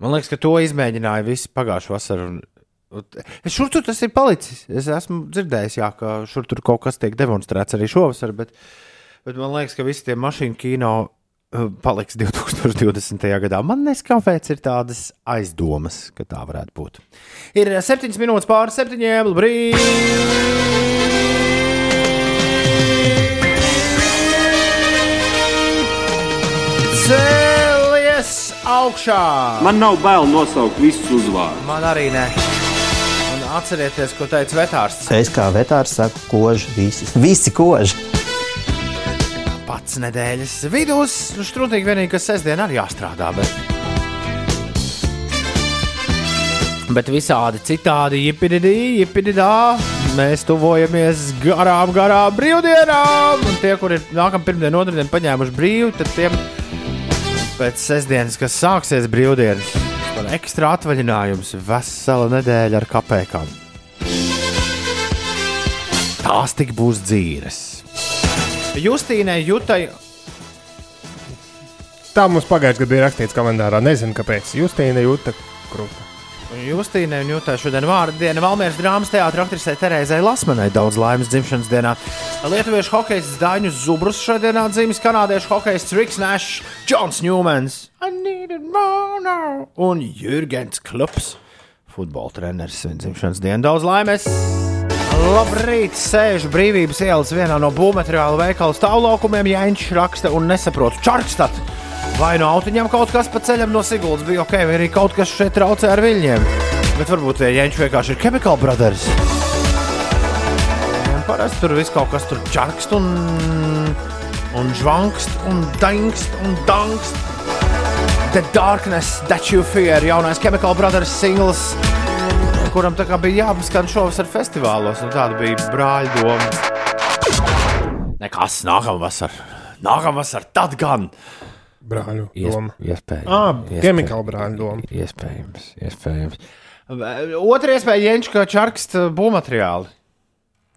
Man liekas, ka to izmēģināja visi pagājušā vasarā. Un, šur tur tas ir palicis. Es esmu dzirdējis, jā, ka šur tur kaut kas tiek demonstrēts arī šovasar, bet, bet man liekas, ka visi tie mašīnu kino uh, paliks 2020. gadā. Man kāpēc ir tādas aizdomas, ka tā varētu būt. Ir 7 minūtes pāri 7. brīdī. Cēlies augšā! Man nav bail nosaukt visus uzvārdus. Man arī nē. Atcerieties, ko teica vetārsts. Es kā vetārs saku, koži visi. Visi koži. Pats nedēļas vidus. Nu, Strūtīgi vienīgi, ka sestdien arī jāstrādā. Bet... Bet visādi citādi, jipididī, jipididā. Mēs tuvojamies garām, garām brīvdienām. Un tie, kuri ir nākamā pirmdiena, otrdiena paņēmuši brīvu, tad tiem pēc sestdienas, kas sāksies brīvdienas, ekstra atvaļinājumu, vesela nedēļa ar kapekām. Tās tik būs dzīves. Justīnai, Jutai, Tā mums pagājušajā gadā bija rakstīts kalendārā. Nezinu, kāpēc. Justīna jūta krūta. Justīnai un Jutai šodien vārdu diena Valmieras drāmas teātris aktrisei Terēzai Lasmanai daudz laimes dzimšanas dienā. Lietuviešu hokejs Daņus Zubrus šodienā dzīves kanādiešu hokejs Riks Nash, Džons Ņūmens un Jurgens Klups. Futbola treneris svin dzimšanas dienu daudz laimes. Labrīt, sēžu brīvības ielas vienā no būvmateriālu veikalu stāvlaukumiem, Jāņš raksta un nesaprotu čarkstat. Vai no autiņiem kaut kas pa ceļam no Siguldas bija ok, vai arī kaut kas šeit traucē ar viļņiem. Bet varbūt tie Jāņš vienkārši ir Chemical Brothers. Parasti tur viss kaut kas tur čarkst un, un žvankst un dangst un dangst. The Darkness That You Fear, jaunais Chemical Brothers singls, kuram tā kā bija jāpaskan šovasar festivālos, un tāda bija brāļa doma. Nekas. Nākamā vasarā, tad gan. Brāļu doma. Iespējams. Ā, ķemikāla brāļu doma. Iespējams, iespējams. Otra iespēja, Jenčka čarkst būvmateriāli.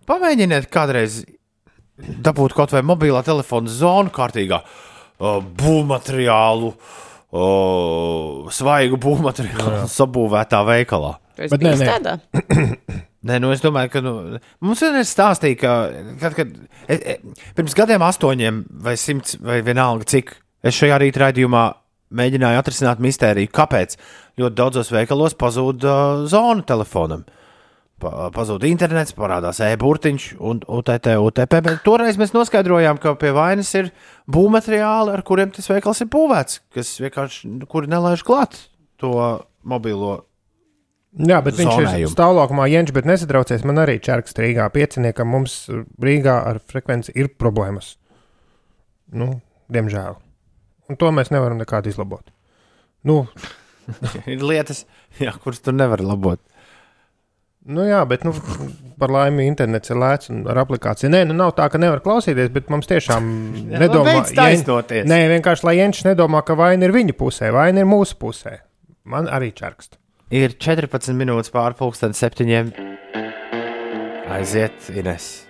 Pamēģiniet kādreiz dabūt kaut vai mobilā telefona zonu kārtīgā uh, būvmateriālu, uh, svaigu būvmateriālu sabūvētā veikalā. Nē, nē. tādā. Nē, nu es domāju, ka nu, mums vienmēr stāstīja, ka kad, kad, e, e, pirms gadiem, astoņiem vai simts vai vienalga, cik es šajā rīta raidījumā mēģināju atrisināt mistēriju, kāpēc ļoti daudzos veikalos pazūd uh, zona telefonam. Pa, pazūd internets, parādās e-burtiņš un UTT, UTP. Bet toreiz mēs noskaidrojām, ka pie vainas ir būvmateriāli, ar kuriem tas veikals ir būvēts, kas vienkārši kuri nelaiž klāt to mobilo Jā, bet viņš ir Zonējumu. stāvlaukumā, Jens, bet nesatraucies. Man arī čērkst Rīgā pieciniekam. Mums Rīgā ar frekvenci ir problēmas. Nu, diemžēl. Un to mēs nevaram nekādi izlabot. Nu, (laughs) Ir lietas, jā, kuras tu nevari labot. Nu jā, bet nu, par laimi internets ir lēts un ar aplikāciju. Nē, nu nav tā, ka nevar klausīties, bet mums tiešām (laughs) Jā, nedomā, beidz taisnoties. Nē, vienkārši lai Jens nedomā, ka vaina ir viņa pusē, vaina ir mūsu pusē. Man arī čerkst. Ir 14 minūtes pārpusdienas septiņiem. Aiziet, Ines.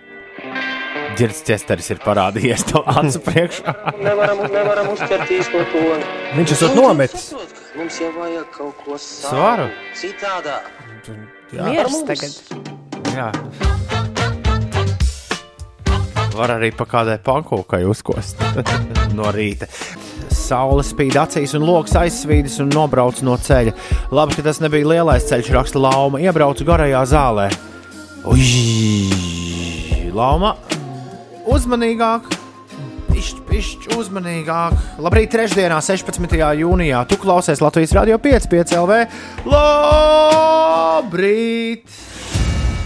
Girds Česteris ir parādījies to acu priekšā. Nevaram, nevaram uzķerties no to. Viņš esot nometis. Mums jau vajag kaut ko Svaru? Citādā. Miers tagad. Jā. Var arī pa kādai pankūkai uzkost (laughs) no rīta. Saule spīd acīs, un lokus aizsvīdis un nobrauc no ceļa. Labi, ka tas nebija lielais ceļš, raksta Lauma. Iebraucu garajā zālē. Ui, Lauma, uzmanīgāk! Pišķi, pišķi, uzmanīgāk! Labrīt, trešdienā, 16. jūnijā. Tu klausies Latvijas Rādio 5, 5 LV. Labrīt!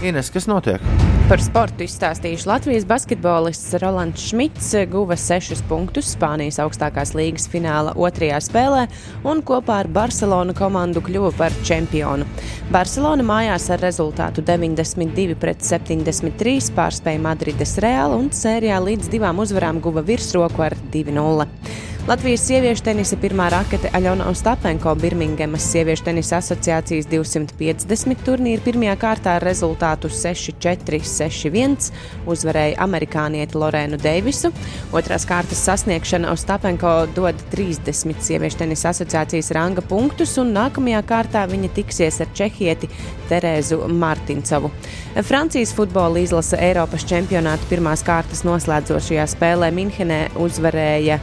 Ines, kas notiek? Par sportu izstāstījuši Latvijas basketbolists Rolands Šmits guva 6 punktus Spānijas augstākās līgas fināla otrajā spēlē un kopā ar Barcelonu komandu kļuva par čempionu. Barcelona mājās ar rezultātu 92 pret 73 pārspēja Madrides Reālu un sērijā līdz divām uzvarām guva virsroku ar 2-0. Latvijas sieviešu tenisa pirmā rakete Aļona Ostapenko Birmingemas sieviešu tenisa asociācijas 250 turnīra pirmajā kārtā ar rezultātu 6-4, 6-1 uzvarēja amerikānieti Lorēnu Deivisu. Otrās kārtas sasniegšana Ostapenko dod 30 sieviešu tenisa asociācijas ranga punktus, un nākamajā kārtā viņa tiksies ar čehieti Terēzu Martincovu. Francijas futbola izlase Eiropas čempionāta pirmās kārtas noslēdzošajā spēlē Minhenē uzvarēja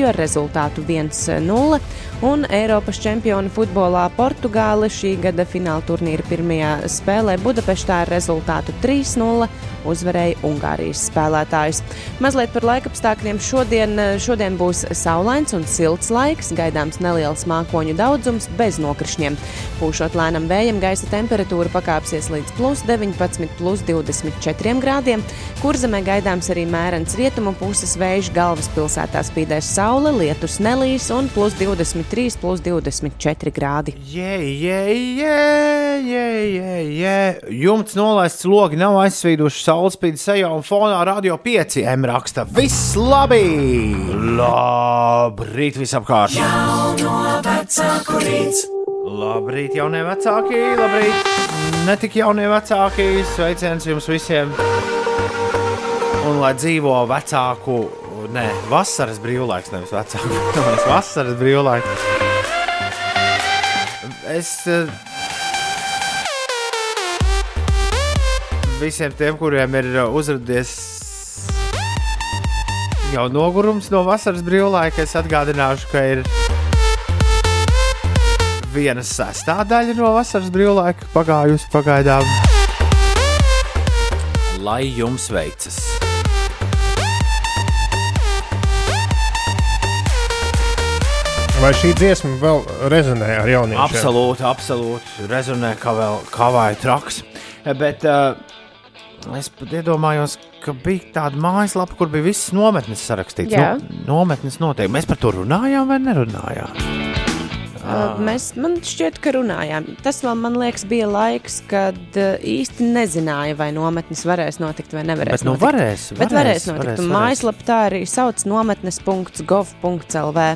Vāciju ar rezultātu 1-0, un Eiropas čempionu futbolā Portugāle šī gada fināla turnīra pirmajā spēlē Budapeštā ar rezultātu 3-0 uzvarēja Ungārijas spēlētājus. Mazliet par laikapstākļiem. Šodien, šodien būs saulains un silts laiks, gaidāms neliels mākoņu daudzums bez nokrišņiem. Pūšot lēnam vējam, gaisa temperatūra pakāpsies līdz plus 19, plus 24 grādiem. Kurzemē gaidāms arī mērens rietumu puses vējš, galvaspilsētā spīdēs saule, lietus nelīs un plus 23, plus 24 grādi. Jē, jē, jē, jē, jē, jē. Jumts nolaists, logi nav aizsvīduši, saules spīd sejā un fonā radio 5 M raksta. Viss labi! Labrīt visapkārt! Labrīt, jaunie vecāki! Labrīt! Ne tik jaunie vecāki! Sveiciens jums visiem! Un lai dzīvo vecāku, nē, vasaras brīvlaiks, nevis vecāku, (laughs) nevis vasaras brīvlaiks. Es eh, visiem tiem, kuriem ir uh, uzrādījies jau nogurums no vasaras brīvlaika, es atgādināšu, ka ir viena sastāvdaļa no vasaras brīvlaika pagājusi pagaidām. Lai jums veicas! Vai šī dziesma vēl rezonē ar jauniešiem? Absolūti, absolūti. Rezonē, kā vēl kavāja traks. Bet uh, es pat iedomājos, ka bija tāda mājaslapa, kur bija visas nometnes sarakstītas. Jā. Nu, nometnes noteikti. Mēs par to runājām vai nerunājām? Uh, Mēs, man šķiet, ka runājām. Tas vēl, man liekas, bija laiks, kad uh, īsti nezināja, vai nometnes varēs notikt vai nevarēs. Bet nu notikt. varēs, Bet varēs, varēs notikt. varēs, varēs. Mājaslapā tā arī sauc nometnes.gov.lv.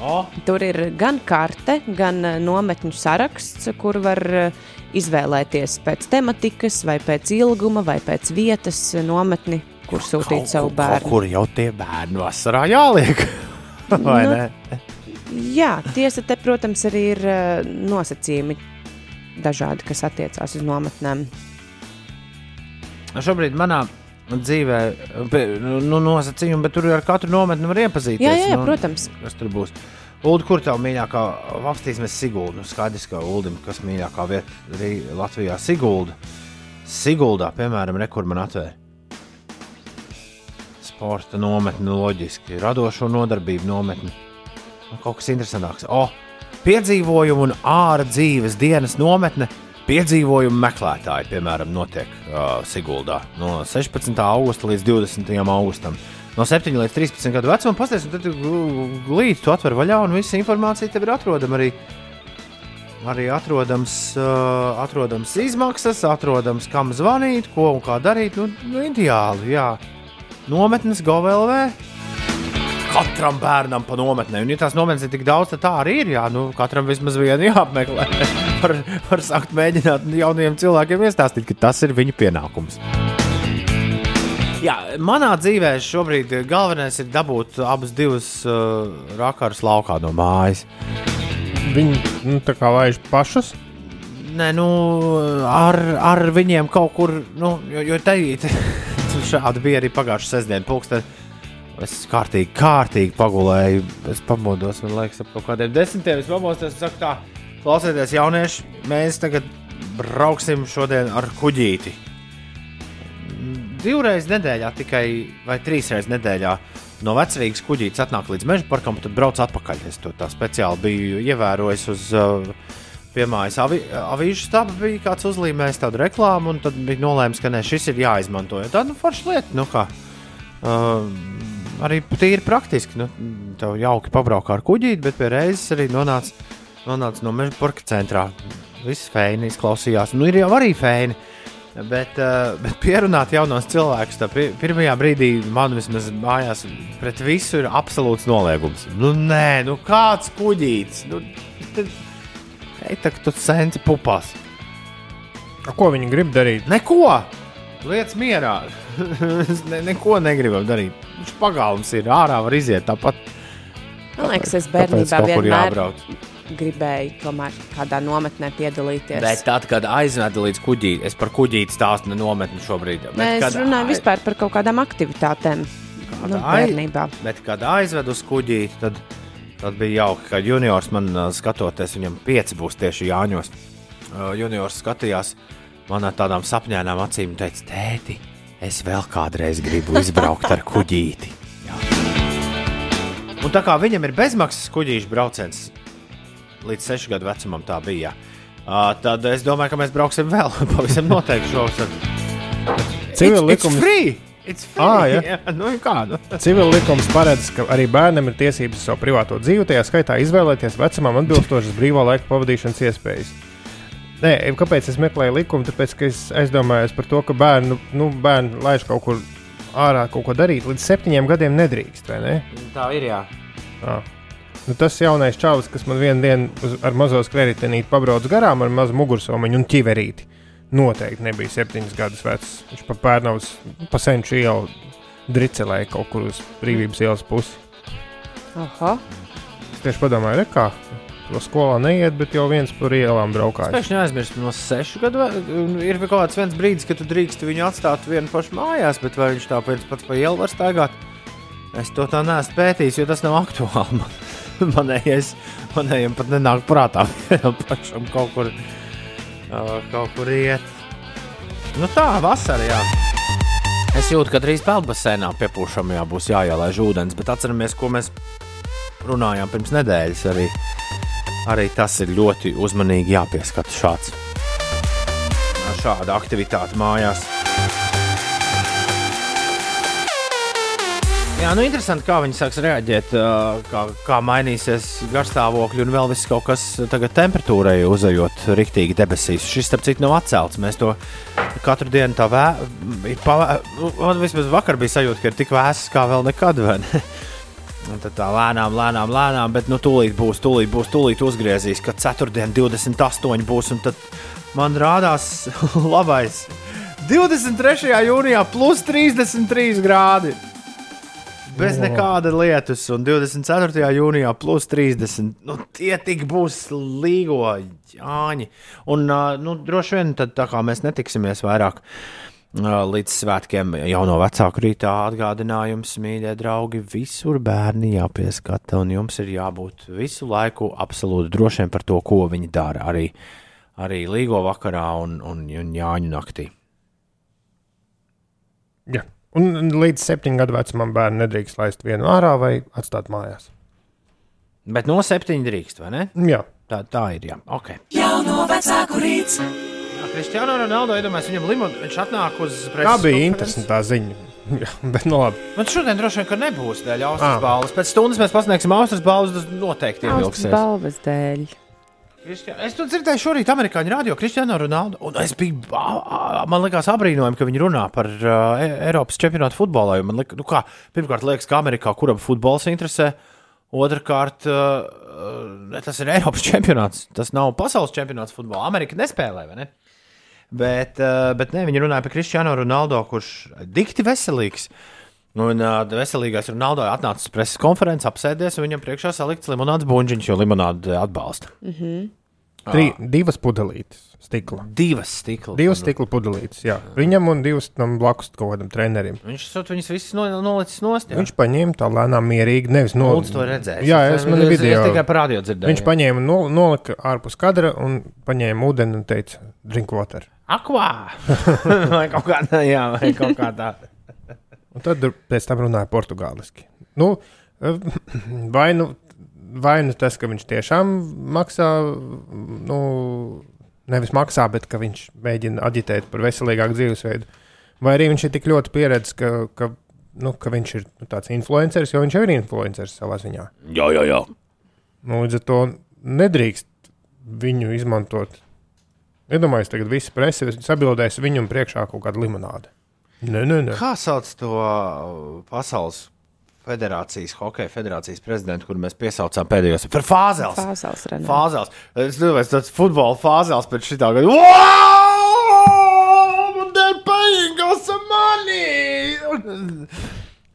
Oh. Tur ir gan karte, gan uh, nometņu saraksts, kur var uh, izvēlēties pēc tematikas, vai pēc ilguma, vai pēc vietas uh, nometni, kur sūtīt savu Kaut bērnu. kur jau tie bērni vasarā jāliek. (laughs) vai Nu, ne? Jā, tiesa, te, protams, arī ir nosacījumi dažādi, kas attiecās uz nometnēm. Šobrīd manā dzīvē nu, nosacījumi, bet tur ar katru nometni var iepazīties. Jā, jā, jā nu, protams. Kas tur būs? Ulu, kur tev mīļākā apstīsimies Siguldu? Nu, skaidrs, ka Uldim, kas mīļākā vieta arī Latvijā Sigulda. Siguldā, piemēram, rekur man atvēra. Sporta nometne, loģiski, radošo nodarbību nometne. Nu, kaut kas interesantāks. O, piedzīvojumu un ārā dzīves dienas nometne. Piedzīvojumu meklētāji, piemēram, notiek uh, Siguldā no 16. augusta līdz 20. augustam. no 7 līdz 13 gadu vecuma. Pastāstiet, un tad glīti tu atver vaļā, un visa informācija tev ir atrodama arī. Arī atrodams, uh, atrodams izmaksas, atrodams, kam zvanīt, ko un kā darīt. Nu, nu ideāli, jā. Nometnes GoVLV. Katram bērnam pa nometnē. Un, ja tās nometnes ir tik daudz, tad tā arī ir. Jā, nu, katram vismaz viena jāapmeklē. (laughs) var, var sākt mēģināt jauniem cilvēkiem iestāstīt, ka tas ir viņu pienākums. Jā, manā dzīvē šobrīd galvenais ir dabūt abus divus uh, rakarus laukā no mājas. Viņi nu, tā kā laiž pašus. Nē, nu, ar, ar viņiem kaut kur, nu, jo, jo te (laughs) šādi bija arī pagājušā sestdiena. Pūksteni. Es kārtīgi, kārtīgi pagulēju. Es pamodos, man liekas, ap kaut kādiem desmitiem. Es pamostos, saku, tā, klausieties, jaunieši, mēs tagad brauksim šodien ar kuģīti. Divreiz nedēļā, tikai vai trīs reizes nedēļā no vecrīgas kuģītes atnāk līdz meža parkam, tad brauc atpakaļ. Es to tā speciāli biju ievērojis uz uh, piemājas avi, avīžu stāba. Bija kāds uzlīmējis tādu reklāmu, un tad bija nolēms, ka ne, šis ir jāizmanto. Tā nu, forša lieta, nu kā. Uh, arī tīri praktiski. Nu, tev jauki pabraukā ar kuģīti, bet pie reizes arī nonāca, nonāca no meža parka centrā. Viss fēni izklausījās. Nu, ir jau arī fēni. Bet, uh, bet pierunāt jaunos cilvēkus, tā pi pirmajā brīdī man vismaz mājās pret visu ir absolūts noliegums. Nu, nē, nu kāds kuģītis. Nu, Ej, tā kā tu senti pupās. Ko viņi grib darīt? Neko! Lietas mierā. (laughs) Ne, neko negribam darīt. Viņš pagalms ir ārā, var iziet tāpat. Man liekas, es bērnībā vienmēr gribēju tomēr kādā nometnē piedalīties. Bet tad, kad aizveda līdz kuģītei, es par kuģīti stāstu nenometnu šobrīd. Bet, Nē, es kad runāju ai- vispār par kaut kādām aktivitātēm. Nu, ai- bērnībā. Bet, kad aizvedu uz kuģīti, tad, tad bija jauki, ka juniors man ā, skatoties, viņam pieci būs tieši Jāņos. Ā, Juniors skatījās man ar tādām sapņēnām acīm un teica, tēti, es vēl kādreiz gribu izbraukt ar kuģīti. Jā. Un tā kā viņam ir bezmaksas kuģīšu brauciens līdz sešu gadu vecumam, tā bija. Uh, tad es domāju, ka mēs brauksim vēl. (laughs) Pavisam noteikti šovasar. Civil likums- free! It's free! Ā, ja. (laughs) jā, nu, kā, nu. Civil likums paredz, ka arī bērnam ir tiesības savu privāto dzīvi, tajā skaitā izvēlēties vecumam atbilstošas brīvā laika pavadīšanas iespējas. Nē, kāpēc es meklēju likumu? Tāpēc, ka es aizdomājos par to, ka bērnu, nu, bērnu laiž kaut kur ārā, kaut ko darīt. Līdz septiņiem gadiem nedrīkst, vai ne? Tā ir, jā. À. Nu, tas jaunais čalis, kas man vienā dienā uz- ar mazo skrējēju pabrauc garām ar mazu mugursomiņu un ķiverīti, noteikti nebija septiņus gadus vecs. Viņš pa pērnavas, pa senču ielu dricelēja kaut kur uz brīvības ielas pusi. Oho. Es tieši padomāju, re, kā to skolā neiet, bet jau viens par ielām braukājis. Pēkšņi aizmirst no sešu gadu. Ir kaut kāds viens brīdis, kad tu drīkst viņu atstāt vienu pašu mājās, bet vai viņš tāpēc pats pa ielu var staigāt? Es to tā neesmu pētījis, jo tas nav aktuāli. Man, (laughs) manējais, manējiem pat nenāk prātā (laughs) pašam kaut kur, kaut kur iet. Nu tā, vasarā, jā. Es jūtu, ka drīz peldbasēnā piepūšamajā būs jāielaiž ūdens, bet atceramies, ko mēs runājām pirms nedēļas. Arī, arī tas ir ļoti uzmanīgi jāpieskata šāds. Šāda aktivitāte mājās. Jā, nu interesanti, kā viņi sāks reaģēt, kā, kā mainīsies garstāvokļi un vēl viss kaut kas tagad temperatūrai uzejot riktīgi debesīs. Šis, starp citu, nav atcelts. Mēs to katru dienu tā vē, nu, man vismaz vakar bija sajūta, ka ir tik vēss kā vēl nekad. (laughs) Un tad tā lēnām, lēnām, lēnām, bet nu tūlīt būs, tūlīt būs, tūlīt uzgriezīs, kad ceturtdien 28 būs, un tad man rādās (laughs) labais. 23. jūnijā plus 33 grādi. Bez O. nekāda lietus, un 24. jūnijā plus 30. Nu, tie tik būs līgo āņi. Un nu, droši vien tad, tā kā mēs netiksimies vairāk ā, līdz svētkiem, jau no vecāku rītā atgādinājums, mīļie draugi, visur bērni jāpieskata, un jums ir jābūt visu laiku absolūti drošiem par to, ko viņi dara. Arī, arī līgo vakarā un, un, un jāņu naktī. Ja. Un līdz septiņu gadu vecumam bērnu nedrīkst laist vienu ārā vai atstāt mājās. Bet no septiņiem drīkst, vai ne? Jā. Tā, tā ir. Jā. Okay. Jauno vecāku rīts, Kristiāna Ronaldo iedomājas viņam limonu. Viņš atnāk uz Tā preses bija konferenci. interesanta ziņa. (laughs) Bet nu labi. Man šodien droši vien ka nebūs dēļ Austrijas Ah. balvas. Pēc stundas mēs pasniegsim Austrijas balvas. Tas noteikti Austrijas ievilksies. balvas dēļ. Kristiā- Es to dzirdēju šorīt amerikāņu radio Kristiāna Ronaldo. Un es biju, man liekas, apbrīnojami, ka viņi runā par uh, Eiropas čempionātu futbolā. Man liekas, nu kā, pirmkārt, liekas, ka Amerikā kuram futbols interesē. Otrakārt, uh, tas ir Eiropas (laughs) čempionāts. Tas nav pasaules čempionāts futbolā. Amerika nespēlē, vai ne? Bet, uh, bet ne, viņi runāja par Kristiānu Ronaldo, kurš ir dikti veselīgs. Un uh, veselīgais Ronaldo atnāca uz preses konferenci, apsēdies, un viņam priekšā salikts limonādes buļģiņš, jo limonāde atbalsta. Tri, divas pudelītes stikla. Divas stikla. Divas stikla pudelītes, jā. Viņam un divas tam blakus kaut kādam trenerim. Viņš sot viņas visas no, nolicis nost. jā. Viņš paņēma tā lēnām, mierīgi. Nevis no... Lūdzu, to redzēs. Jā, Es- es man video. es tikai par radio dzirdēju, Viņš paņēma, no, nolika ārpus kadra un paņēma ūdeni un teica, drink water. Akvā! (laughs) vai kaut kā tā, jā, vai kaut kā tā. Un tad pēc tam runāja portugāliski. Nu, vai, nu, vai nu tas, ka viņš tiešām maksā, nu, nevis maksā, bet ka viņš mēģina aģitēt par veselīgāku dzīvesveidu, vai arī viņš ir tik ļoti pieredzējis, ka, ka, nu, ka viņš ir nu, tāds influenceris, jo viņš jau ir influenceris savā ziņā. Jā, jā, jā. Nu, līdz ar to nedrīkst viņu izmantot. Iedomājieties, tagad viss presa sabildēs viņam priekšā kaut kādu limonādi. Nē, nē, nē. Kā sauc to uh, pasaules federācijas, hokeja federācijas prezidentu, kuru mēs piesaucām pēdējos? Par fāzēls. Fāzels, Renē. Fāzēls. Es domāju, tas futbola fāzēls pēc šī tā gada.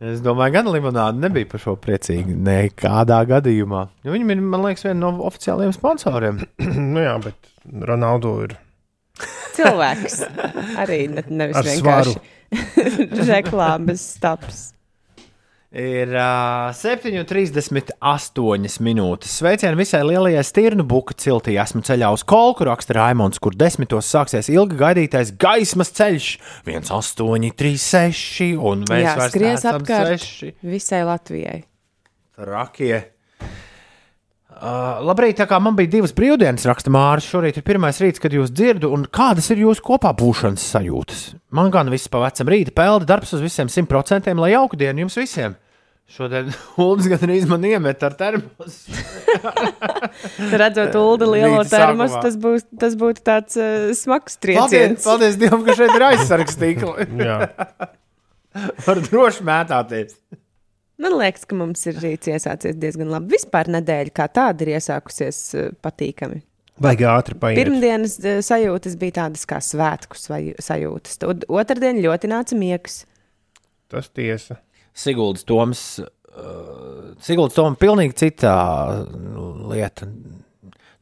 Es domāju, gan limonāde nebija par šo priecīga. Nekādā gadījumā. Jo Viņam ir, man liekas, viena no oficiālajiem sponsoriem. (clears throat) nu jā, bet Ronaldo ir. Cilvēks arī ne, nevis Ar vienkārši (laughs) reklāmas stāps. Ir uh, 7,38 minūtes. Sveicieni visai lielajai stirnu buka ciltī. Esmu ceļā uz Kolku, raksta Raimons, kur desmitos sāksies ilgi gaidītais gaismas ceļš. 1836 un mēs Jā, vairs skries neesam apkārt seši. visai Latvijai. Trakie. Uh, labrīt, tā kā man bija divas brīvdienas, raksta Mārcis. Šorīt ir pirmais rīts, kad jūs dzirdu, un kādas ir jūsu kopā būšanas sajūtas? Man gan viss pa vecam rīta peldi, darbs uz visiem simt procentiem, lai jauku dienu jums visiem. Šodien (laughs) Ulas gan arī man iemet ar termosu. (laughs) Redzot, Ulu lielo termosu, tas, būs, tas būtu tāds uh, smags Paldies, trieciens. paldies Dievam, ka šeit ir aizsargs tīkli. Jā. (laughs) Var droši mētāties. Man liekas, ka mums ir rīts iesācies diezgan labi. Vispār nedēļa kā tāda ir iesākusies uh, patīkami. Baigi ātri paiet. Pirmdienas uh, sajūtas bija tādas kā svētku sajūtas. Tad Otradien ļoti nāca miegs. Tas tiesa. Siguldas Toms. Uh, Siguldas Toms pilnīgi citā lieta.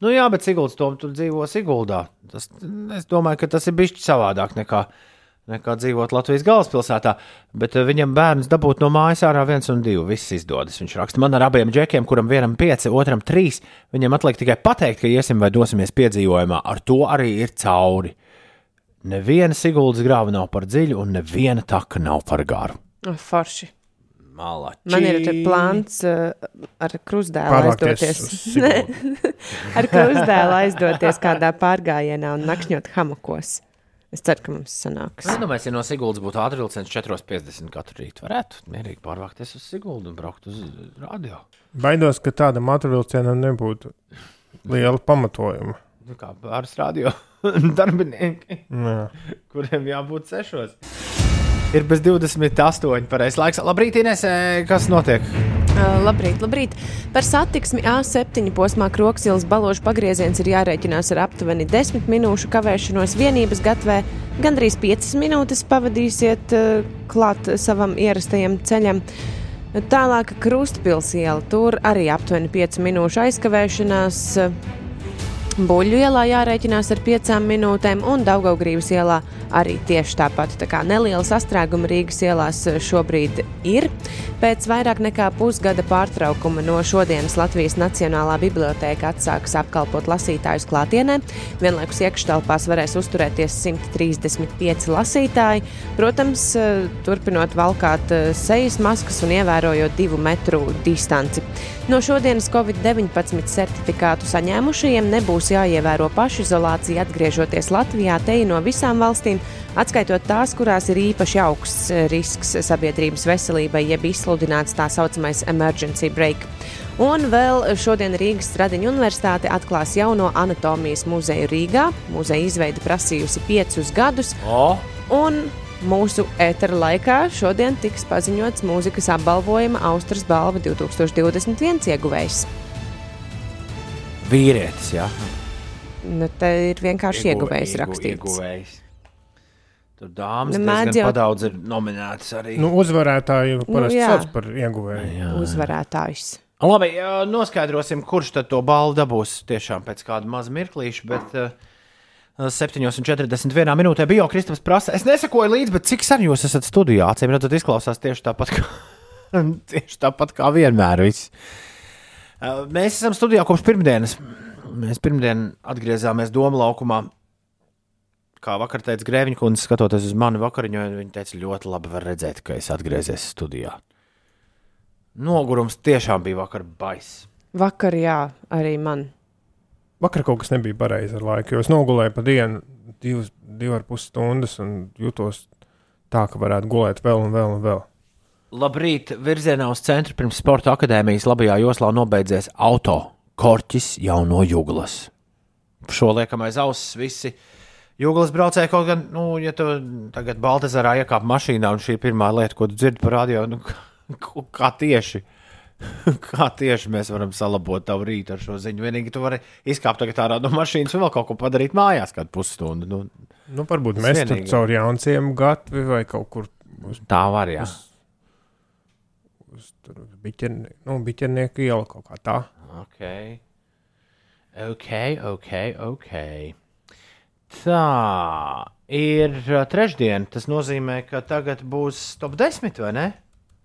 Nu jā, bet Siguldas Toms tur dzīvo Siguldā. Tas, es domāju, ka tas ir bijis savādāk nekā, nekā dzīvot Latvijas galvaspilsētā. Bet uh, viņam bērns dabūt no mājas ārā viens un divi. Viss izdodas. Viņš raksta man ar abiem džekiem, kuram vienam pieci, otram trīs. Viņam atliek tikai pateikt, ka iesim vai dosimies piedzīvojumā. Ar to arī ir cauri. Neviena Siguldas grāva nav par dziļu, un neviena taka nav par garu. Oh, forši. Malači. Man ir te plāns uh, ar krustdēlu aizdoties. (laughs) ar krustdēlu aizdoties kādā pārgājienā un nakšņot hamakos. Es ceru, ka mums sanāks. Es domāju, ja no Siguldas būtu ātrvilciens 4,50 katru rītu, varētu mierīgi pārvākties uz Siguldu un braukt uz radio. Baidos, ka tādam atvilcienam nebūtu liela pamatojuma. Nu, kā pāris radio (laughs) darbinieki, Jā. kuriem jābūt sešos. Ir bez 28 pareizais laiks. Labrīt, Inês, kas notiek? Labrīt, labrīt. Par satiksmi A7 posmā Kroksilas baložu pagrieziens ir jārēķinās ar aptuveni 10 minūšu kavēšanos vienības gatavē. Gandrīz 5 minūtes pavadīsiet klāt savam ierastajam ceļam. Tālāk Krustpils iela, tur arī aptuveni 5 minūšu aizkavēšanās. Buļļu ielā jārēķinās ar 5 minūtēm, un Daugaugrības ielā arī tieši tāpat. Tā kā neliela sastrēguma Rīgas ielās šobrīd ir. Pēc vairāk nekā pusgada pārtraukuma no šodienas Latvijas Nacionālā bibliotēka atsāks apkalpot lasītājus klātienē. Vienlaikus iekštelpās varēs uzturēties 135 lasītāji. Protams, turpinot valkāt sejas maskas un ievērojot divu metru distanci. No šodienas Covid-19 certifikātu saņēmušajiem nebūs būs jāievēro pašizolācija atgriežoties Latvijā, te no visām valstīm, atskaitot tās, kurās ir īpaši augsts risks sabiedrības veselībai, jeb izsludināts tā saucamais emergency break. Un vēl šodien Rīgas Stradiņa Universitāte atklās jauno anatomijas muzeju Rīgā. Muzeja izveide prasījusi piecus gadus. O, Un mūsu ētera laikā šodien tiks paziņots mūzikas apbalvojuma Austrijas balva 2021 ieguvējs. Vīrietis, jā. Nu, te ir vienkārši ieguvējs rakstīts. Ieguvējs. Tur dāmas Nu, nu, jau- daudz ir nominētas arī. Nu, uzvarētāju parasti jā. nu, sauc par ieguvēju. Uzvarētājs. Labi, jā, noskaidrosim, kurš tad to balvu dabūs tiešām pēc kāda maza mirklīša. Bet uh, 7,41 minūtē bija jau Kristaps prasa. Es nesakoju līdzi, bet cik sen jūs esat studijā? Acīm redzot, izklausās tieši tāpat kā, (laughs) tieši tāpat kā vienmēr. Viss. Mēs esam studijā kopš pirmdienas. Mēs pirmdien atgriezāmies Doma laukumā. Kā vakar teica Grēviņa kundze, skatoties uz mani vakariņu, viņa teica, ļoti labi var redzēt, ka es atgriezies studijā. Nogurums tiešām bija vakar baiss. Vakar, jā, arī man. Vakar kaut kas nebija pareizi ar laiku, jo es nogulēju pa dienu divas, divas ar pus stundas un jutos tā, ka varētu gulēt vēl un vēl un vēl. Labrīt, virzienā uz centru pirms sporta akadēmijas labajā joslā nobeidzies auto korķis jau no jūglas. Šo liekam aiz auss visi. Jūglas braucēji kaut gan, nu, ja tu tagad Baltazarā iekāp mašīnā un šī ir pirmā lieta, ko tu dzirdi par radio, nu, (laughs) kā- tieši. (laughs) Kā tieši mēs varam salabot tavu rītu ar šo ziņu? Vienīgi tu vari izkāpt tagad ārā no mašīnas un vēl kaut ko padarīt mājās, kādu pusstundu. Nu, Nu, varbūt mēs tur vienīgi. caur jaunciem gatavi vai kaut kur uz, tā var, jā. uz biķernie, nu, biķernieku ielu kaut kā tā. Ok, ok, ok. okay. Tā ir uh, trešdiena. Tas nozīmē, ka tagad būs top 10 vai ne?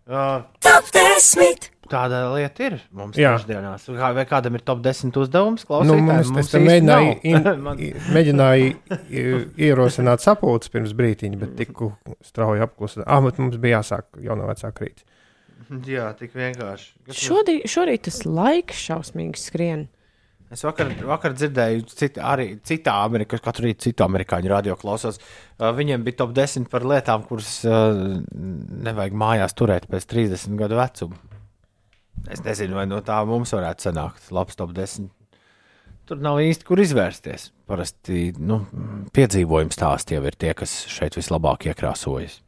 Uh, Top 10! tāda lieta ir mums Jā. trešdienās. Kā, vai kādam ir top 10 uzdevums? Nu, mums, Mums mēģināju, nav. in, (laughs) Man- i- ierosināt sapulces pirms brīdiņa, bet tikko strauji apklusināju. Ah, bet mums bija jāsāk jau no vecāka rīta. Jā, tik vienkārši. Kas Šodien, šorīt tas laiks šausmīgi skrien. Es vakar, vakar dzirdēju, cita, arī citā Amerikā, katru rītu citu amerikāņu radio klausos. Uh, viņiem bija top 10 par lietām, kuras nevajag mājās turēt pēc 30 gadu vecuma. Es nezinu, vai no tā mums varētu sanākt labs top 10. Tur nav īsti kur izvērsties. Parasti nu, piedzīvojums stāsti jau ir tie, kas šeit vislabāk iekrāsojas.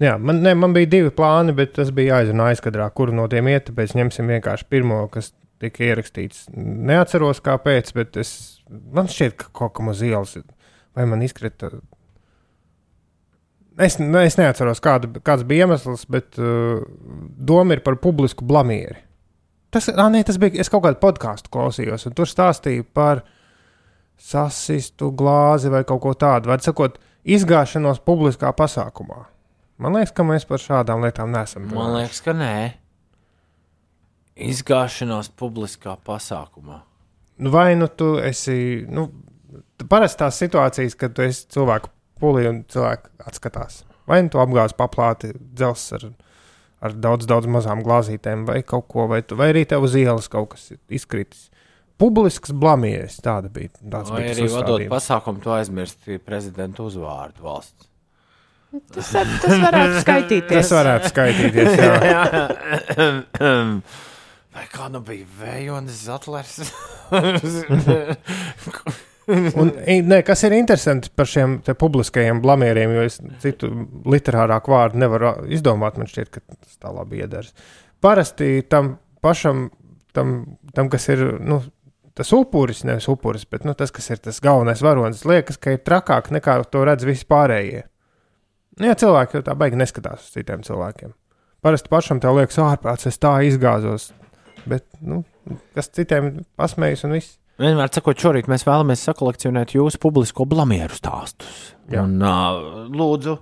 Jā, man, ne, man bija divi plāni, bet tas bija jāizrunā aizkadrā, kuru no tiem iet. Tāpēc ņemsim vienkārši pirmo, kas tika ierakstīts. Neatceros, kāpēc, bet es, man šķiet, ka kaut kam uz ielas vai man izkrita. Es, ne, es neatceros, kāda, kāds bija iemesls, bet uh, doma ir par publisku blamieri. Tas, ah, nē, tas bija. Es kaut kādu podkāstu klausījos, un tur stāstīja par sasistu glāzi vai kaut ko tādu. Vai sakot, izgāšanos publiskā pasākumā. Man liekas, ka mēs par šādām lietām neesam. Man liekas, ka nē. Izgāšanās publiskā pasākumā. Nu, vai nu tu esi. Nu, Parasti tās situācijas, kad tu esi cilvēku pulī un cilvēki atskatās. Vai nu tu apgāzi paplāti dzelzs ar, ar daudz, daudz mazām glāzītēm, vai kaut ko, vai, tu, vai arī tev uz ielas kaut kas izkritis. Publisks blamieris, tāda bija. Tāds Vai bija arī vadot pasākumu, tu aizmirsti prezidenta uzvārdu valsts. Tas, tas varētu (laughs) skaitīties. Tas varētu skaitīties. Jā. (laughs) Vai kā nu bija Vējonis Zatlers? (laughs) Un, ne, kas ir interesanti par šiem publiskajiem blamieriem, jo es citu literārāku vārdu nevaru izdomāt. Man šķiet, ka tas tā labi iedars. Parasti tam pašam, tam, tam kas ir nu, tas upuris, nevis upuris, bet nu, tas, kas ir tas galvenais varonis, liekas, ka ir trakāk nekā to redz visi pārējie. Nu, ja cilvēki tā baigi neskatās uz citiem cilvēkiem. Parasti pašam tev liekas, ārprāts, es tā izgāzos. Bet, nu, kas citiem pasmējas un viss. Vienmēr sakot, šorīt mēs vēlamies sakolekcionēt jūsu publisko blamieru stāstus. Jā. Un, uh, lūdzu,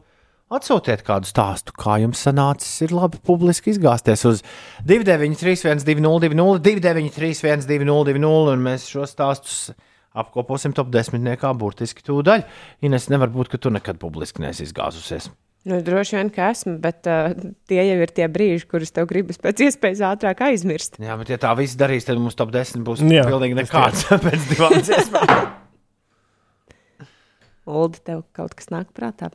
atsūtiet kādu stāstu, kā jums sanācis, ir labi publiski izgāzties uz 293, 202, 293, 202, un mēs šo stāstus apkoposim top desmitniekā burtiski tūdaļ. Ines, nevar būt, ka tu nekad publiski neesi izgāzusies. Nu, droši vien, ka esmu, bet uh, tie jau ir tie brīži, kurus tev gribas pēc iespējas ātrāk aizmirst. Jā, bet ja tā viss darīs, tad mums top 10 būs Jā, pilnīgi nekāds (laughs) pēc divām dziesmām. (laughs) Uldi, tev kaut kas nāk prātā.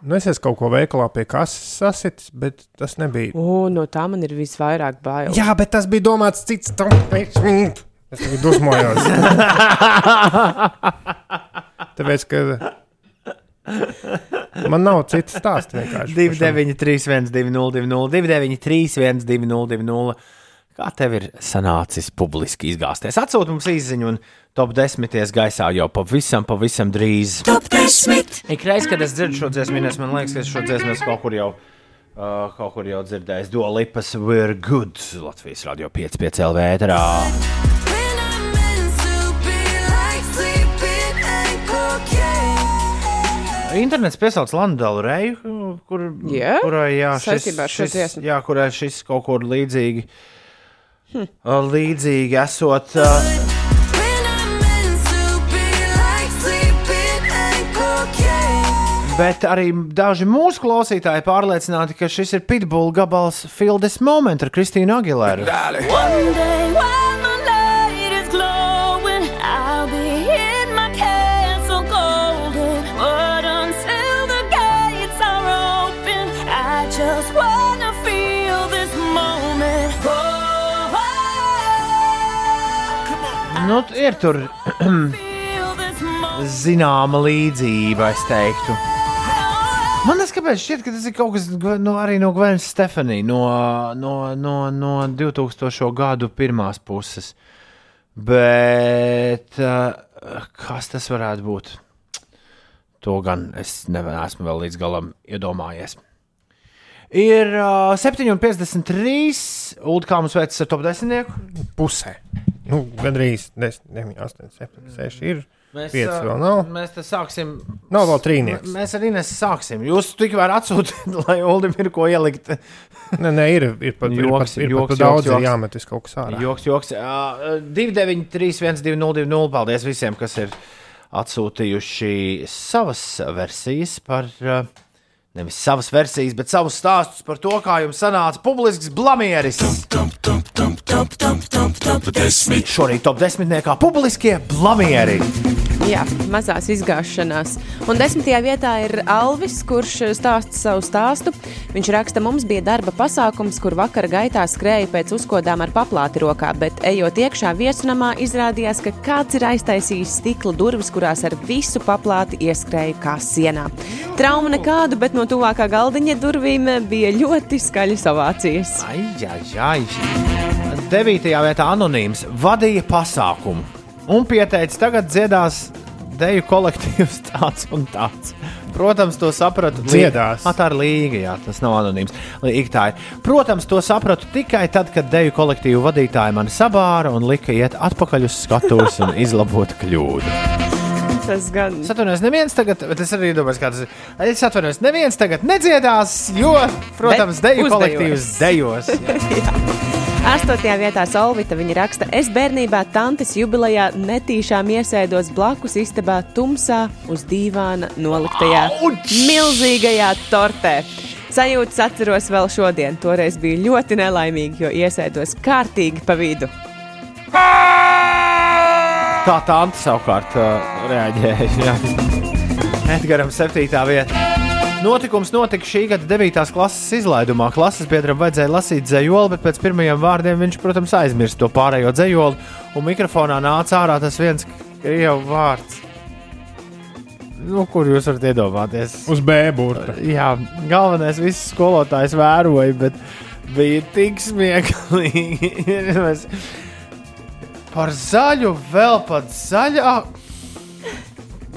Nu, es esmu kaut ko veikalā pie kases sasitis, bet tas nebija. O, no tā man ir visvairāk bail. Jā, bet tas bija domāts cits. Es tagad dusmojos. (laughs) Tāpēc, ka man nav citas stāsts vienkārši. 2, 9, 3, 1, 2, 0, 2, 0, 2, 9, 3, 1, 2, 0, 2, 0. Kā tev ir sanācis publiski izgāzties? Atsūti mums īsiņu un top 10 gaisā jau pavisam, pavisam drīz. Top 10. Ikreiz, kad es dzirdu šo dziesmu, es man liekas, ka es šo dziesmu esmu kaut kur jau. Uh, kaut kur jau dzirdējis, Dolipas, We're Good, Latvijas radio 5,5 LV Internets piesauc Landalu Reju, kur, Jā? kurai, jā, šis, dziesmu. jā, kurai šis kaut kur līdzīgi, hm. līdzīgi esot. Uh, Bet arī daži mūsu klausītāji pārliecināti, ka šis ir Pitbull gabals Fildes Moment ar Kristīnu Agilēru. One Nu, ir tur (clears throat) zināma līdzība, es teiktu. Man liekas, kāpēc šķiet, ka tas ir kaut kas no, arī no Gvenas Stefanijas, no, no, no, no 2000. gadu pirmās puses. Bet uh, kas tas varētu būt? To gan es neesmu vēl līdz galam iedomājies. Ir uh, 7,53. Ulu kā mums veids ar top 10. pusē. Nu, gandrīz 10, 9, 8, 7, 6 ir. Mēs, 5 ā, vēl nav. Mēs te sāksim. Nav vēl trīnieks. Mēs arī nesāksim. Jūs tikmēr atsūtiet, (laughs) lai Olim ir ko ielikt. Nē, nē, ir, ir pat, ir Joks, pat, ir joks, pat pa daudz, joks, ir jāmet vis kaut kas ārā. Joks, joks. Uh, 293, 1202. Paldies visiem, kas ir atsūtījuši savas versijas par. Uh, Nevis savas versijas, bet savus stāstus par to, kā jums sanāca publisks blamieris. Šorīt top desmitniekā publiskie blamieri. Jā, mazās izgāšanās. Un desmitajā vietā ir Alvis, kurš stāsta savu stāstu. Viņš raksta, mums bija darba pasākums, kur vakara gaitā skrēja pēc uzkodām ar paplāti rokā, bet ejot iekšā viesunamā, izrādījās, ka kāds ir aiztaisījis stikla durvis, kurās ar visu paplāti ieskrēja kā sienā. Trauma nekādu, bet no tuvākā galdiņa durvīm bija ļoti skaļas ovācijas. Ai, ai, ai. Devītajā vietā anonīms vadīja pasākumu un pieteica, tagad dziedās deju kolektīvs (laughs) tāds un tāds. Protams, to sapratu. Dziedās. Tā ir līga, jā, tas nav anonīms. Līga tā ir. Protams, to sapratu tikai tad, kad deju kolektīvu vadītāji mani sabāra un lika iet atpakaļ uz skatuves un izlabot kļūdu. Tas gan. Es atvainojos, neviens tagad, bet es arī domāju, ka tas ir. Es atvainojos, neviens tagad nedziedās, jo, protams, Bet deju kolektīvs dejos. (laughs) jā. Astotajā vietā Solvita viņa raksta, es bērnībā tantes jubilejā netīšām iesēdos blakus istabā tumsā uz dīvāna noliktajā milzīgajā tortē. Sajūtas atceros vēl šodien. Toreiz bija ļoti nelaimīgi, jo iesēdos kārtīgi pa vidu. Tā tā anta savukārt uh, reaģēja. Edgars, 7. vietā. Notikums notika šī gada 9. klases izlaidumā. Klases biedram vajadzēja lasīt dzējoli, bet pēc pirmajiem vārdiem viņš, protams, aizmirst to pārējo dzējoli. Un mikrofonā nāca ārā tas viens krievu vārds. Nu, kur jūs varat iedomāties? Uz B burta. Jā, galvenais viss skolotājs vēroja, bet bija tik smieklīgi. (laughs) Par zaļu, vēl pat zaļāku.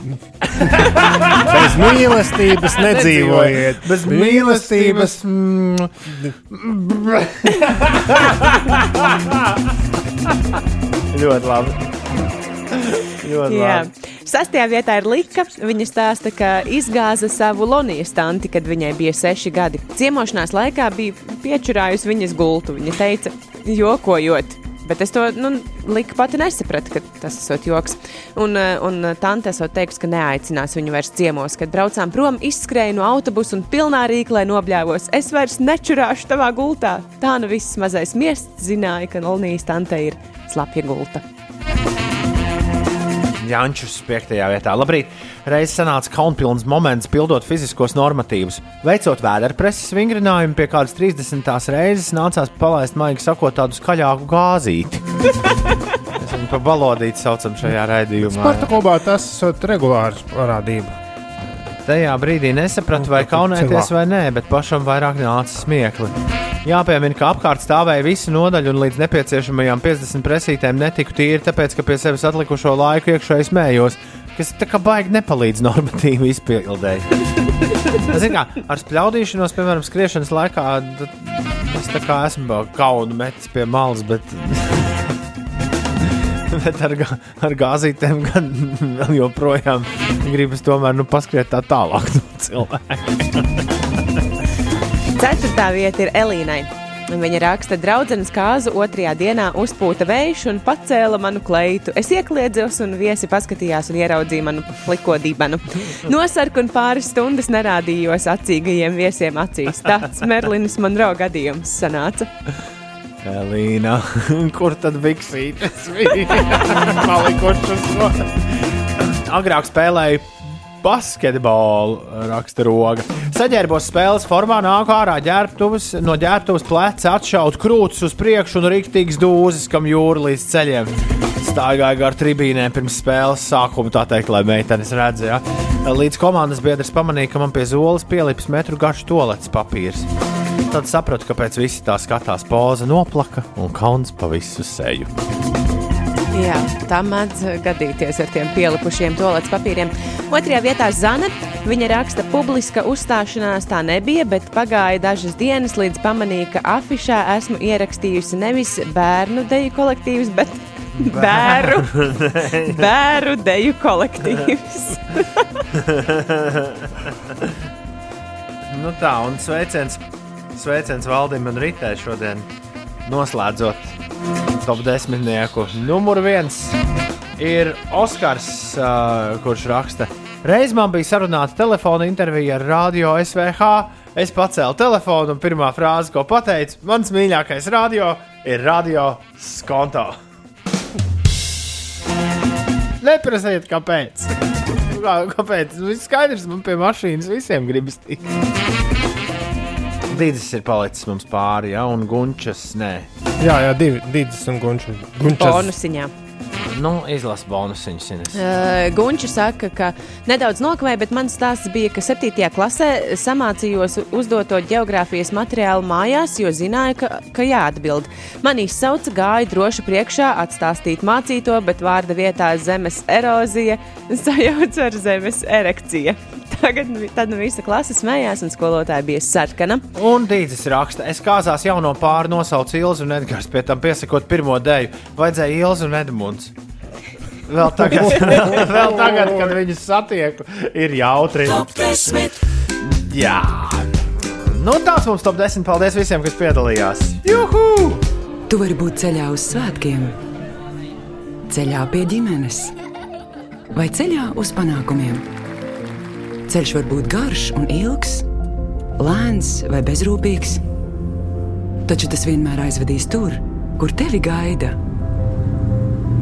Bez mīlestības (laughs) nedzīvojiet. Bez mīlestības. (laughs) Ļoti labi. Ļoti Jā. labi. Sastajā vietā ir Lika. Viņa stāsta, ka izgāza savu Lonijas tanti, kad viņai bija seši gadi. Ciemošanās laikā bija piečurājusi viņas gultu. Viņa teica, jokojot, Bet es to nu, liku pati nesapratu, ka tas esot joks. Un, eh, un tante esot teikusi, ka neaicinās viņu vairs ciemos. Kad braucām prom, izskrēju no autobusa un pilnā rīklē nobļāvos. Es vairs nečurāšu tavā gultā. Tā nu viss mazais miests zināja, ka Olnijas tante ir slapja gulta. Jančus 5. vietā. Labrīt! Reiz sanāca kaunpilns moments, pildot fiziskos normatīvus. Veicot vēderpreses vingrinājumu, pie kādas 30. reizes nācās palaist, maigi sakot, tādu skaļāku gāzīti. (laughs) Mēs viņu par balodīti saucam šajā raidījumā. Sporta klubā tas ir regulārs parādība. Tajā brīdī nesapratu, vai kaunēties vai nē, bet pašam vairāk nāca smiekli. Jāpiemina, ka apkārt stāvēja visa nodaļa un līdz nepieciešamajām 50 presītēm netiku tīri, tāpēc, ka pie sevis atlikušo laiku iekšēji smējos, kas tā kā baigi nepalīdz normatīvu izpildēji. Ziniet, kā ar spļaudīšanos, piemēram, skriešanas laikā, es tā kā esmu kaunu metis pie malas, bet, (laughs) bet ar, gā- ar gāzītēm gan (laughs) joprojām gribas tomēr nu, paskriet tā tālāk no cilvēka. (laughs) Ceturtā vieta ir Elīnai. Viņa raksta, ka draudzenes kāzu otrajā dienā uzpūta vējš un pacēla manu kleitu. Es iekļiedzos, un viesi paskatījās un ieraudzīja manu pliko dibenu. Nosarku un pāris stundas nerādījos acīgajiem viesiem acīs. Tāds Merlinas Monroe gadījums sanāca. Elīna, (laughs) kur tad biksītes bija (laughs) palikušas? Agrāk spēlēju basketbolu, raksta roga. Saģērbos spēles formā, nāk ārā ģērbtuves, no ģērbtuves pleca atšaut krūtis uz priekšu un rīktīgs dūzis, kam jūra līdz ceļiem. Staigāju gar tribīnēm pirms spēles sākuma, tā teikt, lai meitenes redzēja. Līdz komandas biedrs pamanīja, ka man pie zoles pielips metru garš toaletes papīrs. Tad sapratu, kāpēc visi tā skatās, poza noplaka un kauns pa visu seju. Jā, tā mēdz gadīties ar tiem pielipušiem toaletes papīriem. Otrajā vietā Zana. Viņa raksta, ka publiska uzstāšanās tā nebija, bet pagāja dažas dienas, līdz pamanīja, ka afišā esmu ierakstījusi nevis bērnu deju kolektīvus, bet (laughs) bēru, bēru (laughs) deju kolektīvus. (laughs) nu tā, un sveiciens, sveiciens Valdim un Ritē šodien noslēdzot top desmitnieku. Numur viens ir Oskars, uh, kurš raksta. Reiz man bija sarunāta telefona intervija ar Radio SVH. Es pacēlu telefonu un pirmā frāze, ko pateicu, mans mīļākais radio ir Radio Skonto. Neprasiet, kāpēc. Kā, kāpēc? Nu, viss skaidrs, man pie mašīnas visiem gribas tikt. Dīdzis ir palicis mums pāri, ja, un gunčas nē. Jā, jā, divi dīdis un gunčas. gunčas. Bonusiņā. Nu, izlasi bonusiņus. Uh, Gunčs saka, ka nedaudz nokavēja, bet mans stāsts bija, ka 7. klasē samācījos uzdoto geogrāfijas materiālu mājās, jo zināju, ka, ka jāatbild. Man izsauca, gāja droši priekšā, atstāstīt mācīto, bet vārda vietā zemes erozija sajauca ar zemes erekciju. (laughs) Tagad vi- tad nu visa klase smējās, un skolotāja bija sarkana. Un Dīdzis raksta, es kāzās jauno pāri nosaucu Ilzu un Edgars, pie tam piesakot pirmo dēļu. Vajadzēja Ilzu un Edmunds. Vēl tagad, (laughs) vēl tagad, kad viņus satieku, ir jautri. Jā. Nu, tāds mums top 10. Paldies visiem, kas piedalījās. Juhu! Tu vari būt ceļā uz svētkiem, ceļā pie ģimenes vai ceļā uz panākumiem. Ceļš var būt garš un ilgs, lēns vai bezrūpīgs, taču tas vienmēr aizvedīs tur, kur tevi gaida.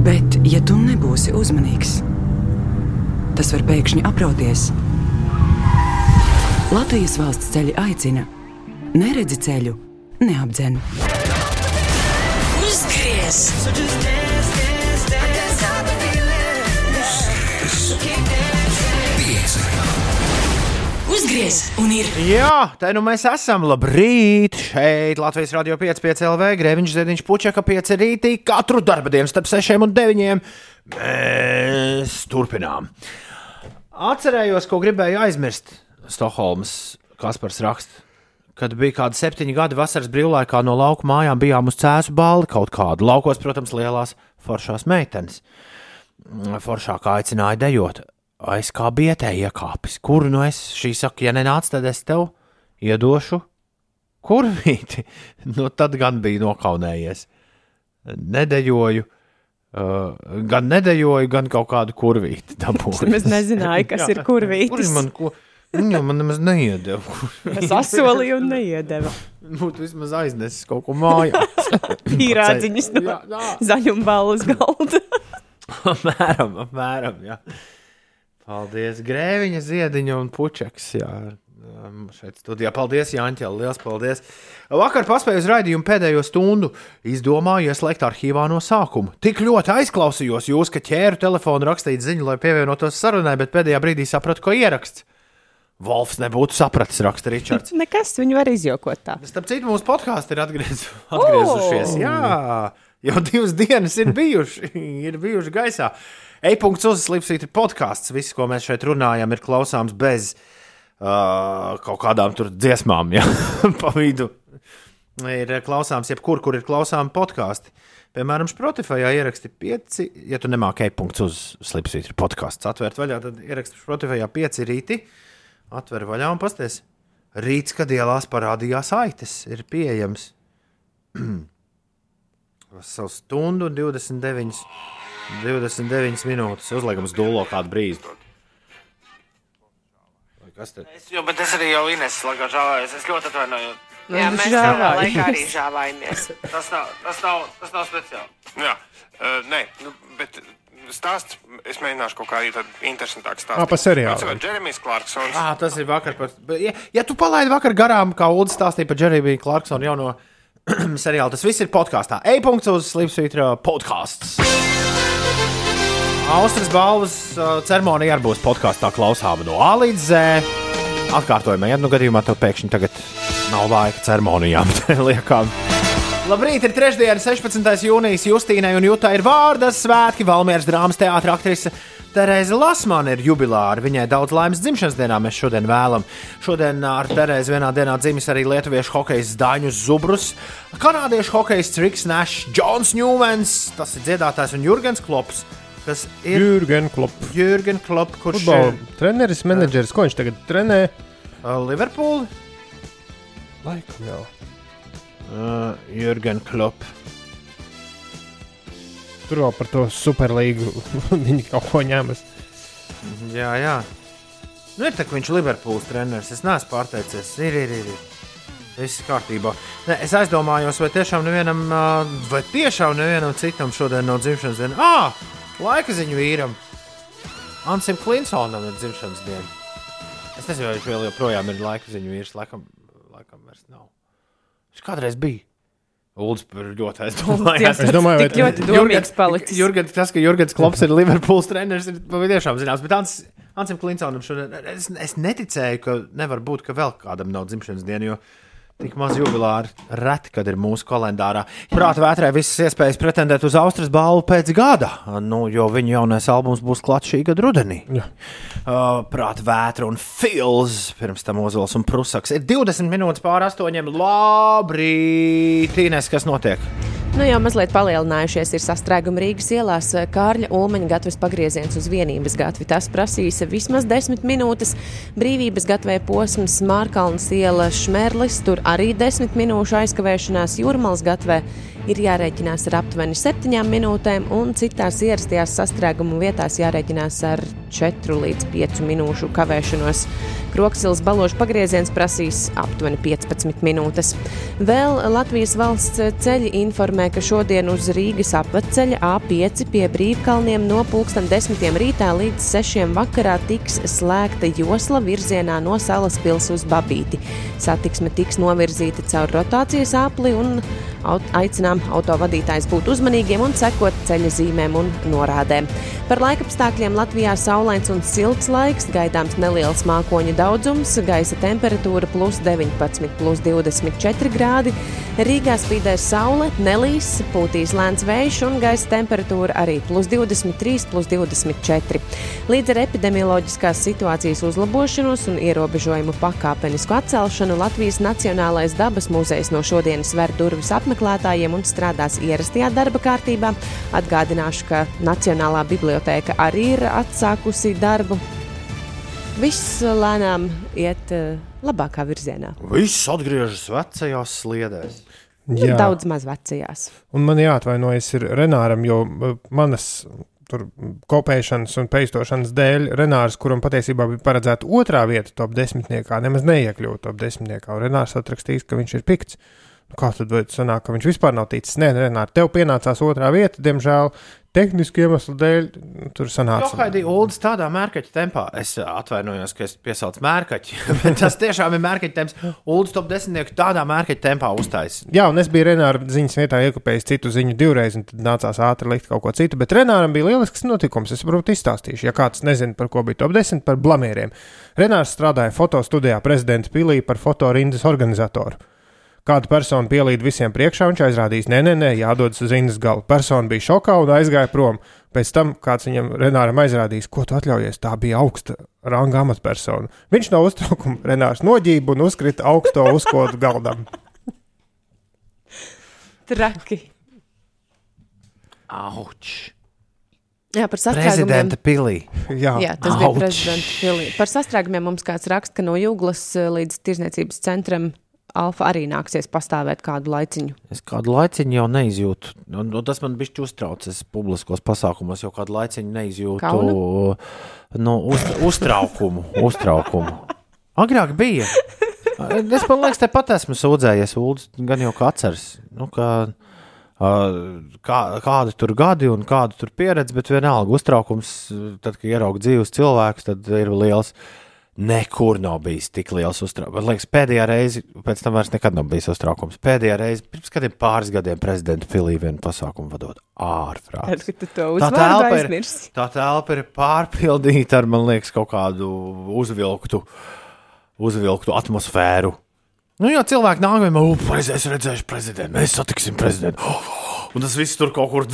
Bet, ja tu nebūsi uzmanīgs, tas var pēkšņi aprauties. Latvijas valsts ceļi aicina, neredzi ceļu, neapdzen. Uzgriez! Uzgriez! Un ir Jā, tā nu mēs esam. Labrīt! Šeit Latvijas Rādio 5,5 LV, Grēviņš, Zediņš, Puķeka 5 rītī. Katru darba dienu starp 6 un 9. Mēs turpinām. Atcerējos, ko gribēju aizmirst. Stokholmas Kaspars raksta. Kad bija kādi septiņi gadi vasaras brīvlaikā no lauka mājām, bijām uz cēsu balli kaut kādu. Laukos, protams, lielās foršās meitenes. Foršākā aicināja dejot. Es kā bietē iekāpis. Kur nu es? Šī saka, ja nenāc, tad es tev iedošu kurvīti. (laughs) Nu, tad gan bija nokaunējies. nedejoju. Uh, gan nedejoju, gan kaut kādu kurvīti dabūju. Es nezināju, kas (laughs) ir kurvītis. Kurš man ko? Viņa man nemaz neiedeva. Es asolīju un neiedeva. (laughs) Būtu vismaz aiznesis kaut ko mājās. Pīrādziņas no zaļumballes galda. apmēram, apmēram, jā. Paldies, Grēviņa, Ziediņa un. Um, Šeit studijā. Paldies, Jāņķel, liels paldies. Vakar paspēju uz raidījumu pēdējo stundu. Izdomāju ieslēgt arhīvā no sākuma. Tik ļoti aizklausījos jūs, ka ķēru telefonu rakstīt ziņu, lai pievienotos sarunai, bet pēdējā brīdī sapratu, ko ieraksts. Wolfs nebūtu sapratis, raksta Ričards. (laughs) Nekas, viņu var izjokot tā. Starp citu, mūsu podkāsti ir atgriez, (laughs) atgriezušies. O! Jā, jau divas dienas ir bijuši, (laughs) ir bijuši gaisā. E-punkts uzslīpstīt ir podkāsts. Viss, ko mēs šeit runājam, ir klausāms bez uh, kaut kādām tur dziesmām, ja (laughs) pa vidu. Ir klausāms, jebkur, kur ir klausāms podkāsti. Piemēram, Spotify ieraksti pieci, ja tu nemāki e-punkts uzslīpstīt ir podkāsts. Atvērt vaļā, tad ieraksti Spotify pieci rīti. Atver vaļā un pasties. Rīts, kad ielās parādījās aitas, ir pieejams. (clears throat) Savu stundu un 29, 29 minūtes. Uzliekams dūlo kādu brīdi. Kas tad? Es, jo, bet es arī jau Ines lagā žāvājos. Es ļoti atvainojos. Jā, mēs savā laikā arī žāvājamies. Tas nav, tas nav, tas nav speciāli. Jā, uh, nē, nu, bet stāsts, es mēģināšu kaut kā tādu interesantāku stāstu. Ā, par seriālu. Atceros, Džeremijs Clarksons. Ah, tas ir vakar. Par, bet, ja, ja tu palaidi vakar garām, kā Ulas stāstīja par Jeremiju Clarksonu jauno (clears throat) seriālu, tas viss ir podkāstā. E-punkts uz Slimsvītra podkāsts. Austrijas balvas uh, ceremonija arī būs podkāstā klausāma no A līdz Z. Atkārtojumā, ja nu gadījumā tev pēkšņi tagad nav laika ceremonijām, (laughs) liekām. Labrīt, ir trešdiena, 16. jūnijas. Justīnai un Jutai ir vārdas svētki. Valmieras drāmas teātris aktrise Terēza Lasmane ir jubilāra. Viņai daudz laimes dzimšanas dienā mēs šodien vēlam. Šodien ar Terēzu vienā dienā dzimis arī lietuviešu hokeja Daņus Zubrus, kanādiešu hokeja Triks Nash, Džons Ņūmens, tas ir dziedātājs un Jurgens Klops. Tas ir Jurgen Klopp. Jurgen Klopp, kurš Futbola ir treneris, menedžeris. Ko viņš tagad trenē? Liverpool. Laikam jau. Uh, Jurgen Klopp. Tur vēl par to superlīgu (laughs) viņi kaut ko ņemas. Jā, jā. Nu, ir tā, ka viņš ir Liverpools treneris. Es neesmu pārteicies. Ir, ir, ir. Viss kārtībā. Ne, es aizdomājos, vai tiešām nevienam, vai tiešām nevienam citam šodien nav dzimšanas diena. Ah, laika ziņu vīram. Ansim Klinsonam ir dzimšanas diena. Es nezinu, vai viņš vēl joprojām ir laika ziņu vīrs. Laikam, laikam vairs nav. Viņš kādreiz bija. Par ļoti aizdomājās. Es domāju, tik ļoti domīgs palicis. Jurgens, tas, ka Jurgens Klops ir Liverpools treneris, ir patiešām zināms. Bet Ants, Ansim Klinsonam šodien es, es neticēju, ka nevar būt, ka vēl kādam nav dzimšanas diena. Jo Tik maz jubilāri reti, kad ir mūsu kalendārā. Prāta vētrē visas iespējas pretendēt uz Austrijas balvu pēc gada, nu, jo viņa jaunais albums būs klāts šī gada rudenī. Jā. Uh, Prāta vētra un fils, pirms tam Ozols un Prusaks. Ir 20 minūtes pāri astoņiem. Labrīt, Tīnēs, kas notiek? Nu, jau mazliet palielinājušies ir sastrēgumi Rīgas ielās. Kārļa Ulmaņa gatavs pagrieziens uz vienības gatvi. Tas prasīs vismaz 10 minūtes. Brīvības gatvē posms Mārkalnas iela Šmerlis, tur arī 10 minūšu aizkavēšanās Jūrmals gatvē. Ir jārēķinās ar aptuveni 7 minūtēm, un citās ierastajās sastrēgumu vietās jārēķinās ar 4 līdz 5 minūšu kavēšanos. Kroksils balošu pagrieziens prasīs aptuveni 15 minūtes. Vēl Latvijas valsts ceļi informē, ka šodien uz Rīgas apceļa A5 pie brīvkalniem no 10.10. rītā līdz 6. vakarā tiks slēgta josla virzienā no Salas pils uz Babīti. Satiksme tiks novirzīta caur rotācijas apli un aut aicinām autovadītājs būt uzmanīgiem un sekot ceļa zīmēm un norādēm. Par laikapstākļiem Latvijā saulains un silts laiks, gaidāms neliels mākoņu daudzums, gaisa temperatūra plus 19, plus 24 grādi. Rīgā spīdēs saule, nelīs, pūtīs lēns vējš un gaisa temperatūra arī plus 23, plus 24. Līdz ar epidemioloģiskās situācijas uzlabošanos un ierobežojumu pakāpenisku atcelšanu Latvijas Nacionālais dabas muzejs no šodienas ver durvis apmeklētājiem un strādās ierastajā darba kārtībā. Atgādināšu, ka Nacionālā bibliotēka arī ir atsākusi darbu. Viss lēnām iet eh, labākā virzienā. Viss atgriežas vecajās sliedēs. Jā. daudz maz vecajās. Un man jāatvainojas ir Renāram, jo uh, manas tur kopēšanas un peistošanas dēļ Renārs, kuram patiesībā bija paredzēta otrā vieta top desmitniekā, nemaz neiekļūt top desmitniekā. Un Renārs atrakstīs, ka viņš ir pikts. Nu, Kā tad var sanākt, ka viņš vispār nav ticis? Nē, Renārs, tev pienācās otrā vieta, diemžēl tehnisku iemeslu dēļ nu, tur sanāca. Johaidī Uldis tādā mērkaķa tempā. Es atvainojos, ka es piesaucu mērkaķi, (laughs) bet tas tiešām ir mērkaķa temps. Uldis top desmitnieku tādā mērkaķa tempā uztais. Jā, un es biju Renāra ziņas vietā iekopējis citu ziņu divreiz, un tad nācās ātri likt kaut ko citu. Bet Renāram bija lielisks notikums. Es varbūt izstāstīšu, ja kāds nezina, par ko bija top 10, par blamieriem. Renārs strādāja fotostudijā prezidenta pilī par fotorindas organizatoru. Kāda persona pielīd visiem priekšā, viņš aizrādīs, nē, nē, nē, jādodas uz rindas galu. Persona bija šokā un aizgāja prom. Pēc tam kāds viņam Renāram aizrādīs, ko tu atļaujies. Tā bija augsta ranga amatpersona. Viņš no uztraukuma Renārs noģība un uzkrita augsto uzkodu galdam. Traki. Auč! Jā, par sastrēgumiem. Prezidenta pilī. Jā, Jā tas bija Auč. prezidenta pilī. Par sastrēgumiem mums kāds raksta, ka no Jūglas eh, līdz tirzniecības centram Alfa arī nāksies pastāvēt kādu laiciņu. Es kādu laiciņu jau neizjūtu. Un, un tas man bija uztraucis. Es publiskos pasākumos jau kādu laiciņu neizjūtu. Kaunu? Nu, uz, uztraukumu, uztraukumu. Agrāk bija. Es man liekas, tepat esmu sūdzējies. Uldis gan jau kā atceras. Nu, ka, uh, kā, kādi tur gadi un kāda tur pieredze, bet vienalga uztraukums, tad, kad ierauga dzīves cilvēkus, tad ir liels. Nekur nav bijis tik liels uztraukums. Man liekas, pēdējā reize, pēc tam vairs nekad nav bijis uztraukums. Pēdējā reize, pirms kādiem pāris gadiem, prezidenta Filī vienu pasākumu vadot to Tā telpa, ir, tā telpa ir pārpildīta ar, man liekas, kaut kādu uzvilktu, uzvilktu atmosfēru. Nu, jo cilvēki nāk, vienmēr, oh, prezidents, es redzēšu prezidentu, mēs satiksim prezidentu. Oh, un tas viss tur kaut kur.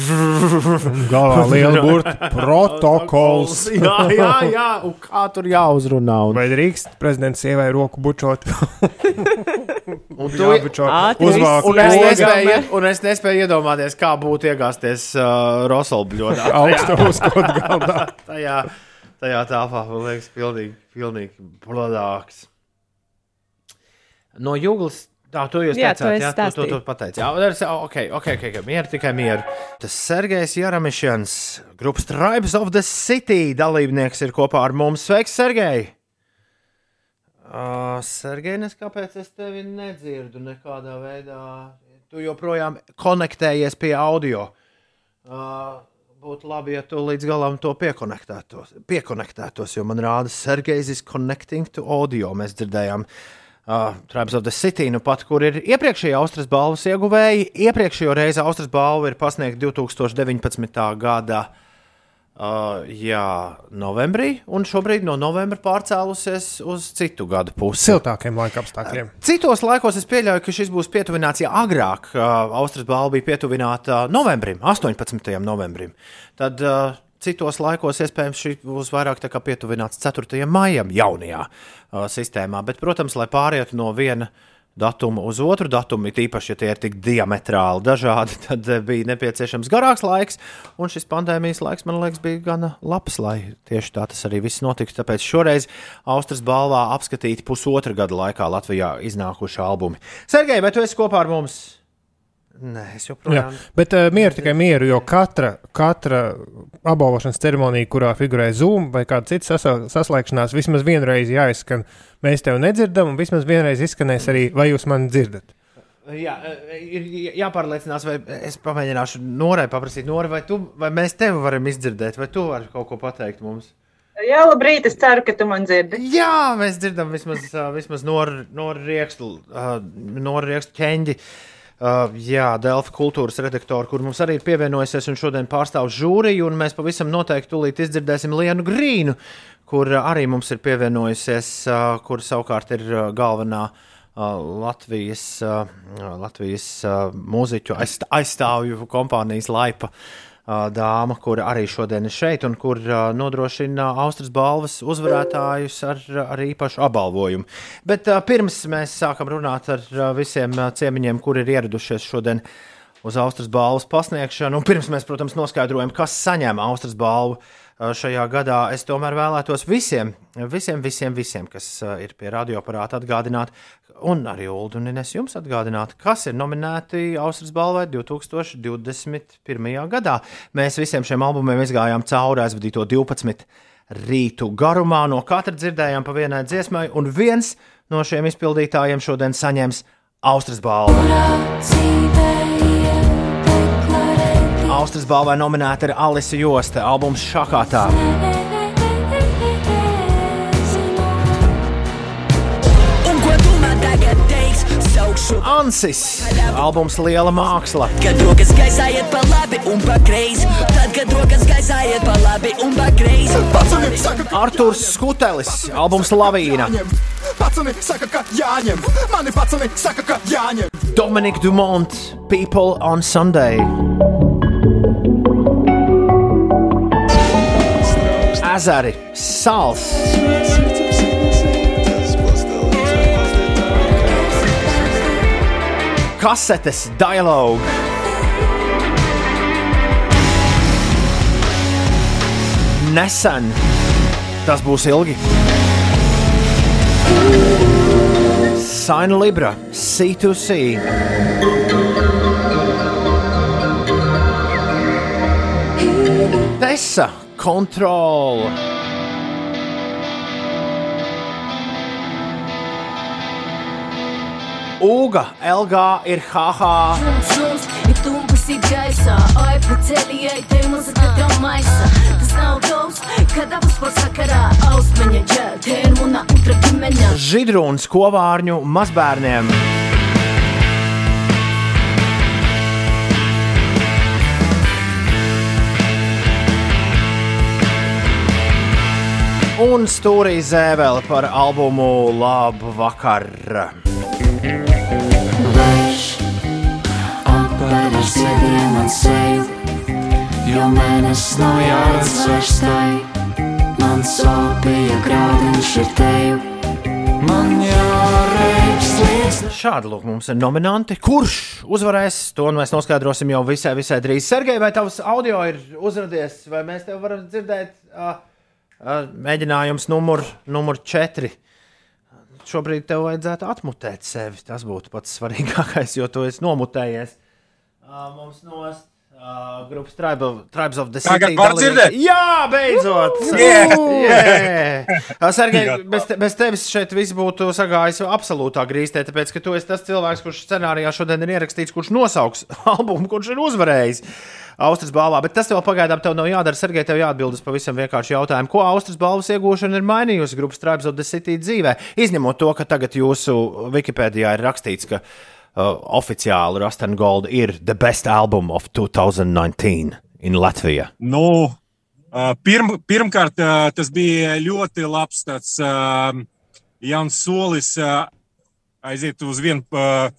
(laughs) Galvā liela (laughs) burta protokols. (laughs) jā, jā, jā, un kā tur jāuzrunā. Un... Vai drīkst prezidents sievai roku bučot? Un tu, uzvāku un, es nespēju, un es nespēju iedomāties, kā būtu iegāzties uh, Rosolbļodā. Augstu uzkodu galdā. tajā, tajā tāpā, man liekas, pilnīgi, pilnīgi bladāks. No jūglas. Tā, jūs Jā, teicāt, es jā, to, to, stāstīju. to pateicu. Jā, un es- ok, ok, ok, mieru, tikai mieru. Tas Sergejs Jaramišans, grupas Tribes of the City dalībnieks ir kopā ar mums. Sveiks, Sergej! Uh, Sergej, nes kāpēc es tevi nedzirdu nekādā veidā. Tu joprojām konektējies pie audio. Uh, būtu labi, ja tu līdz galam to piekonektētos, piekonektētos jo man rāda, Sergejs is connecting to audio. Mēs dzirdējām uh, Tribes of the City, nu pat, kur ir iepriekšējā Austrijas balvas ieguvēji. Iepriekšējo reizi Austrijas balva ir pasniegta 2019. gada. Uh, jā, novembrī, un šobrīd no novembra pārcēlusies uz citu gadu pusi. Siltākiem laika apstākļiem. Citos laikos es pieļauju, ka šis būs pietuvināts, ja agrāk uh, Austrijas balva bija pietuvināta novembrim, 18. novembrim. Tad uh, citos laikos iespējams šī būs vairāk pietuvināts 4. maijam jaunajā uh, sistēmā. Bet, protams, lai pārietu no viena datuma uz otru datumu, it īpaši, ja tie ir tik diametrāli dažādi, (laughs) tad eh, bija nepieciešams garāks laiks. Un šis pandēmijas laiks, man liekas, bija gana labs, lai tieši tā tas arī viss notiktu. Tāpēc šoreiz Austrijas balvā apskatīti pusotra gada laikā Latvijā iznākuši albumi. Sergei, vai tu esi kopā ar mums? Nē, es Jā, joprojām. bet uh, mieru tikai mieru, jo katra, katra apbalvošanas ceremonija, kurā figurē Zoom vai kāda cita sasa, saslēgšanās, vismaz vienreiz jāizskan. Mēs tevi nedzirdam, un vismaz vienreiz izskanēs arī, vai jūs mani dzirdat. Jā, eh, ir jāpārliecinās, vai es pamēģināšu Norai paprasīt, Nora, vai, tu, vai mēs tevi varam izdzirdēt, vai tu vari kaut ko pateikt mums? Jā, labrīt, es ceru, ka tu man dzirdi. Jā, mēs dzirdam vismaz, uh, vismaz Noru Nor riekstu, uh, Nor riekstu ķeņģi. Uh, jā, Delfa kultūras redaktori, kur mums arī ir pievienojusies un šodien pārstāv žūriju, un mēs pavisam noteikti tūlīt izdzirdēsim Lienu Grīnu, kur uh, arī mums ir pievienojusies, uh, kur savukārt ir uh, galvenā uh, Latvijas, uh, Latvijas uh, mūziķu aizst- aizstāvju kompānijas laipa. Uh, dāma, kur arī šodien ir šeit un kur nodrošina Austrijas balvas uzvarētājus ar, ar īpašu apbalvojumu. Bet pirms mēs sākam runāt ar visiem ciemiņiem, kuri ir ieradušies šodien uz Austrijas balvas pasniegšanu, un pirms mēs, protams, noskaidrojam, kas saņem Austrijas balvu, šajā gadā, es tomēr vēlētos visiem, visiem, visiem, visiem kas uh, ir pie radioaparāta atgādināt, un arī Ulu un Ines jums atgādināt, kas ir nominēti Austrijas balvai 2021. gadā. Mēs visiem šiem albumiem izgājām cauri aizvadīto 12 rītu garumā. No katra dzirdējām pa vienai dziesmai, un viens no šiem izpildītājiem šodien saņems Austrijas balvu. Austrijas balvai nominēta ir Alisa Josta albums Šakātā. Ansis, albums Liela māksla. Kad rokas gaisā iet pa labi un pa kreisi, tad, kad rokas gaisā iet pa labi un pa kreisi. Arthurs Skutelis, albums Lavīna. Pacani saka, ka jāņem, mani pacani saka, ka jāņem. Dominika Dumont, People on Sunday. Ezeri, Sāls. Kasetes, dialogu. Nesen tas būs ilgi. Sign Libra, C2C. Tessa, Control. Uga, LG ir tūpas ir gaisā, oi, paceļiet, te muzika tev maisa. Tas nav tavs, kad abas pasakarā, ausmeņa ģēl, te ir muna utra ģimeņa. Židrūns kovārņu mazbērniem. Un stūrī zēveli par albumu Labu vakar. Vējš apēd ar sēdiem man seju, jo mēnesis nav jāredz vairs tai. Man sāpīja grādiņš ar teju, man jāreiks lietas. Šādi lūk, mums ir nominanti. Kurš uzvarēs? To nu mēs noskaidrosim jau visai, visai drīz. Sergei, vai tavs audio ir uzrādījies, vai mēs tev varam dzirdēt? Uh, mēģinājums numur, numur 4. Šobrīd tev vajadzētu atmutēt sevi. Tas būtu pats svarīgākais, jo tu esi nomutējies. Mums nost uh, grupas Tribe- Tribes of the City. Tagad var dzirdēt? Jā, beidzot! Yeah! Yeah! Uh, Sergei, (laughs) bez, te, bez tevis šeit viss būtu sagājis absolūtā grīstē, tāpēc, ka tu esi tas cilvēks, kurš scenārijā šodien ir ierakstīts, kurš nosauks (laughs) albumu, kurš ir uzvarējis. Austrijas balvā, bet tas vēl pagaidām tev nav jādara. Sergei, tev jāatbild uz pavisam vienkāršu jautājumu. Ko Austrijas balvas iegūšana ir mainījusi grupas Tribes of the City dzīvē? Izņemot to, ka tagad jūsu Wikipēdijā ir rakstīts, ka uh, oficiāli Rust and Gold ir the best album of 2019 in Latvija. Nu, ā, pirm, pirmkārt, ā, tas bija ļoti labs tāds uh, jauns solis ā, aiziet uz vienu uh,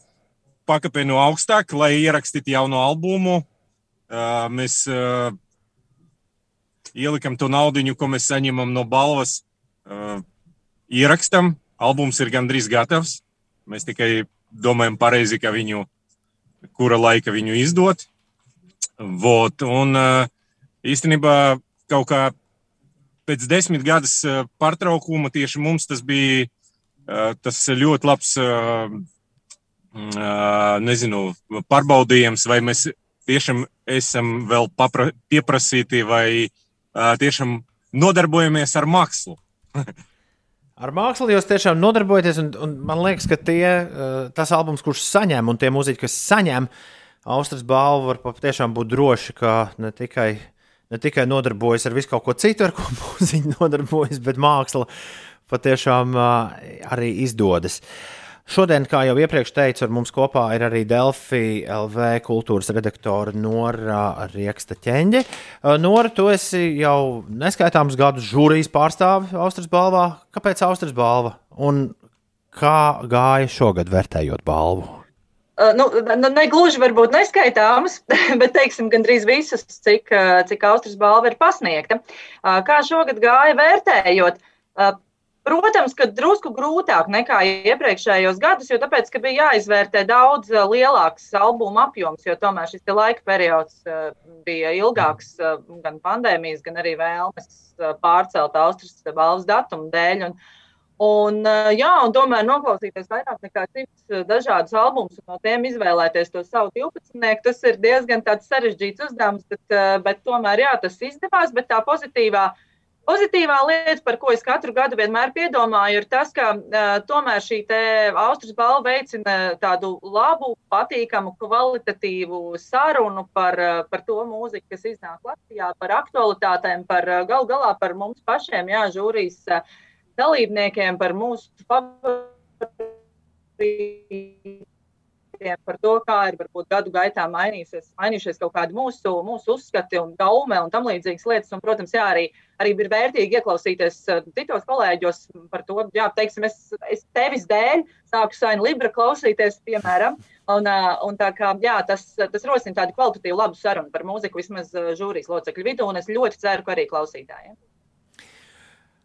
pakāpienu augstāk, lai ierakstītu jaunu albumu. Uh, mēs uh, ielikam to naudu, ko mēs saņemam no balvas, uh, ierakstam. Albums ir gandrīz gatavs. Mēs tikai domājam pareizi, ka viņu, kura laika viņu izdot. Vot, un uh, īstenībā kaut kā pēc desmit gadus uh, pārtraukuma tieši mums tas bija uh, tas ļoti labs, uh, nezinu, pārbaudījums, vai mēs tiešām esam vēl papra, pieprasīti vai tiešām nodarbojamies ar mākslu. (laughs) Ar mākslu jūs tiešām nodarbojaties, un, un man liekas, ka tie, uh, tas albums, kurš saņem, un tie mūziķi, kas saņem Austrijas balvu, var patiešām būt droši, ka ne tikai, ne tikai nodarbojas ar visu kaut ko citu, ar ko (laughs) mūziķi nodarbojas, bet māksla patiešām uh, arī izdodas. Šodien, kā jau iepriekš teicu, ar mums kopā ir arī Delfi LV kultūras redaktore Nora Rieksta ķeņģe. Uh, Nora, tu esi jau neskaitāms gadus žūrijas pārstāve Austrijas balvā. Kāpēc Austrijas balva? Un kā gāja šogad vērtējot balvu? Uh, nu, nu, ne gluži varbūt neskaitāmas, (laughs) bet teiksim, gandrīz visas, cik, uh, cik Austrijas balva ir pasniegta. Kā šogad gāja vērtējot? Uh, Protams, ka drusku grūtāk nekā iepriekšējos gadus, jo tāpēc, bija jāizvērtē daudz eh, lielāks albuma apjoms, jo tomēr šis laika periods eh, bija ilgāks eh, gan pandēmijas, gan arī vēlmes pārcelt Austrijas balvas datumu dēļ. Un, un, jā, un tomēr noklausīties vairāk nekā simts dažādus albumus un no tiem izvēlēties to savu 12. Tas ir diezgan sarežģīts uzdevums, bet, bet tomēr jā, tas izdevās. Bet tā pozitīvā Pozitīvā lieta, par ko es katru gadu vienmēr piedomāju, ir tas, ka uh, tomēr šī Austrijas balva veicina tādu labu, patīkamu, kvalitatīvu sarunu par, uh, par to mūziku, kas iznāk Latvijā, par aktualitātēm, par uh, gal galā par mums pašiem, jā, žūrijas uh, dalībniekiem, par mūsu favorītiem par to, kā ir varbūt gadu gaitā mainījušies, kaut kādi mūsu, mūsu uzskati un gaume un tam līdzīgas lietas. Un, protams, jā, arī, arī ir vērtīgi ieklausīties uh, citos kolēģos par to, jā, teiksim, es, es tevis dēļ sāku Sainu Libra klausīties, piemēram. Un, uh, un tā kā, jā, tas, tas rosina tādu kvalitatīvu labu sarunu par mūziku vismaz uh, žūrijas locekļu vidū, un es ļoti ceru, ka arī klausītājiem.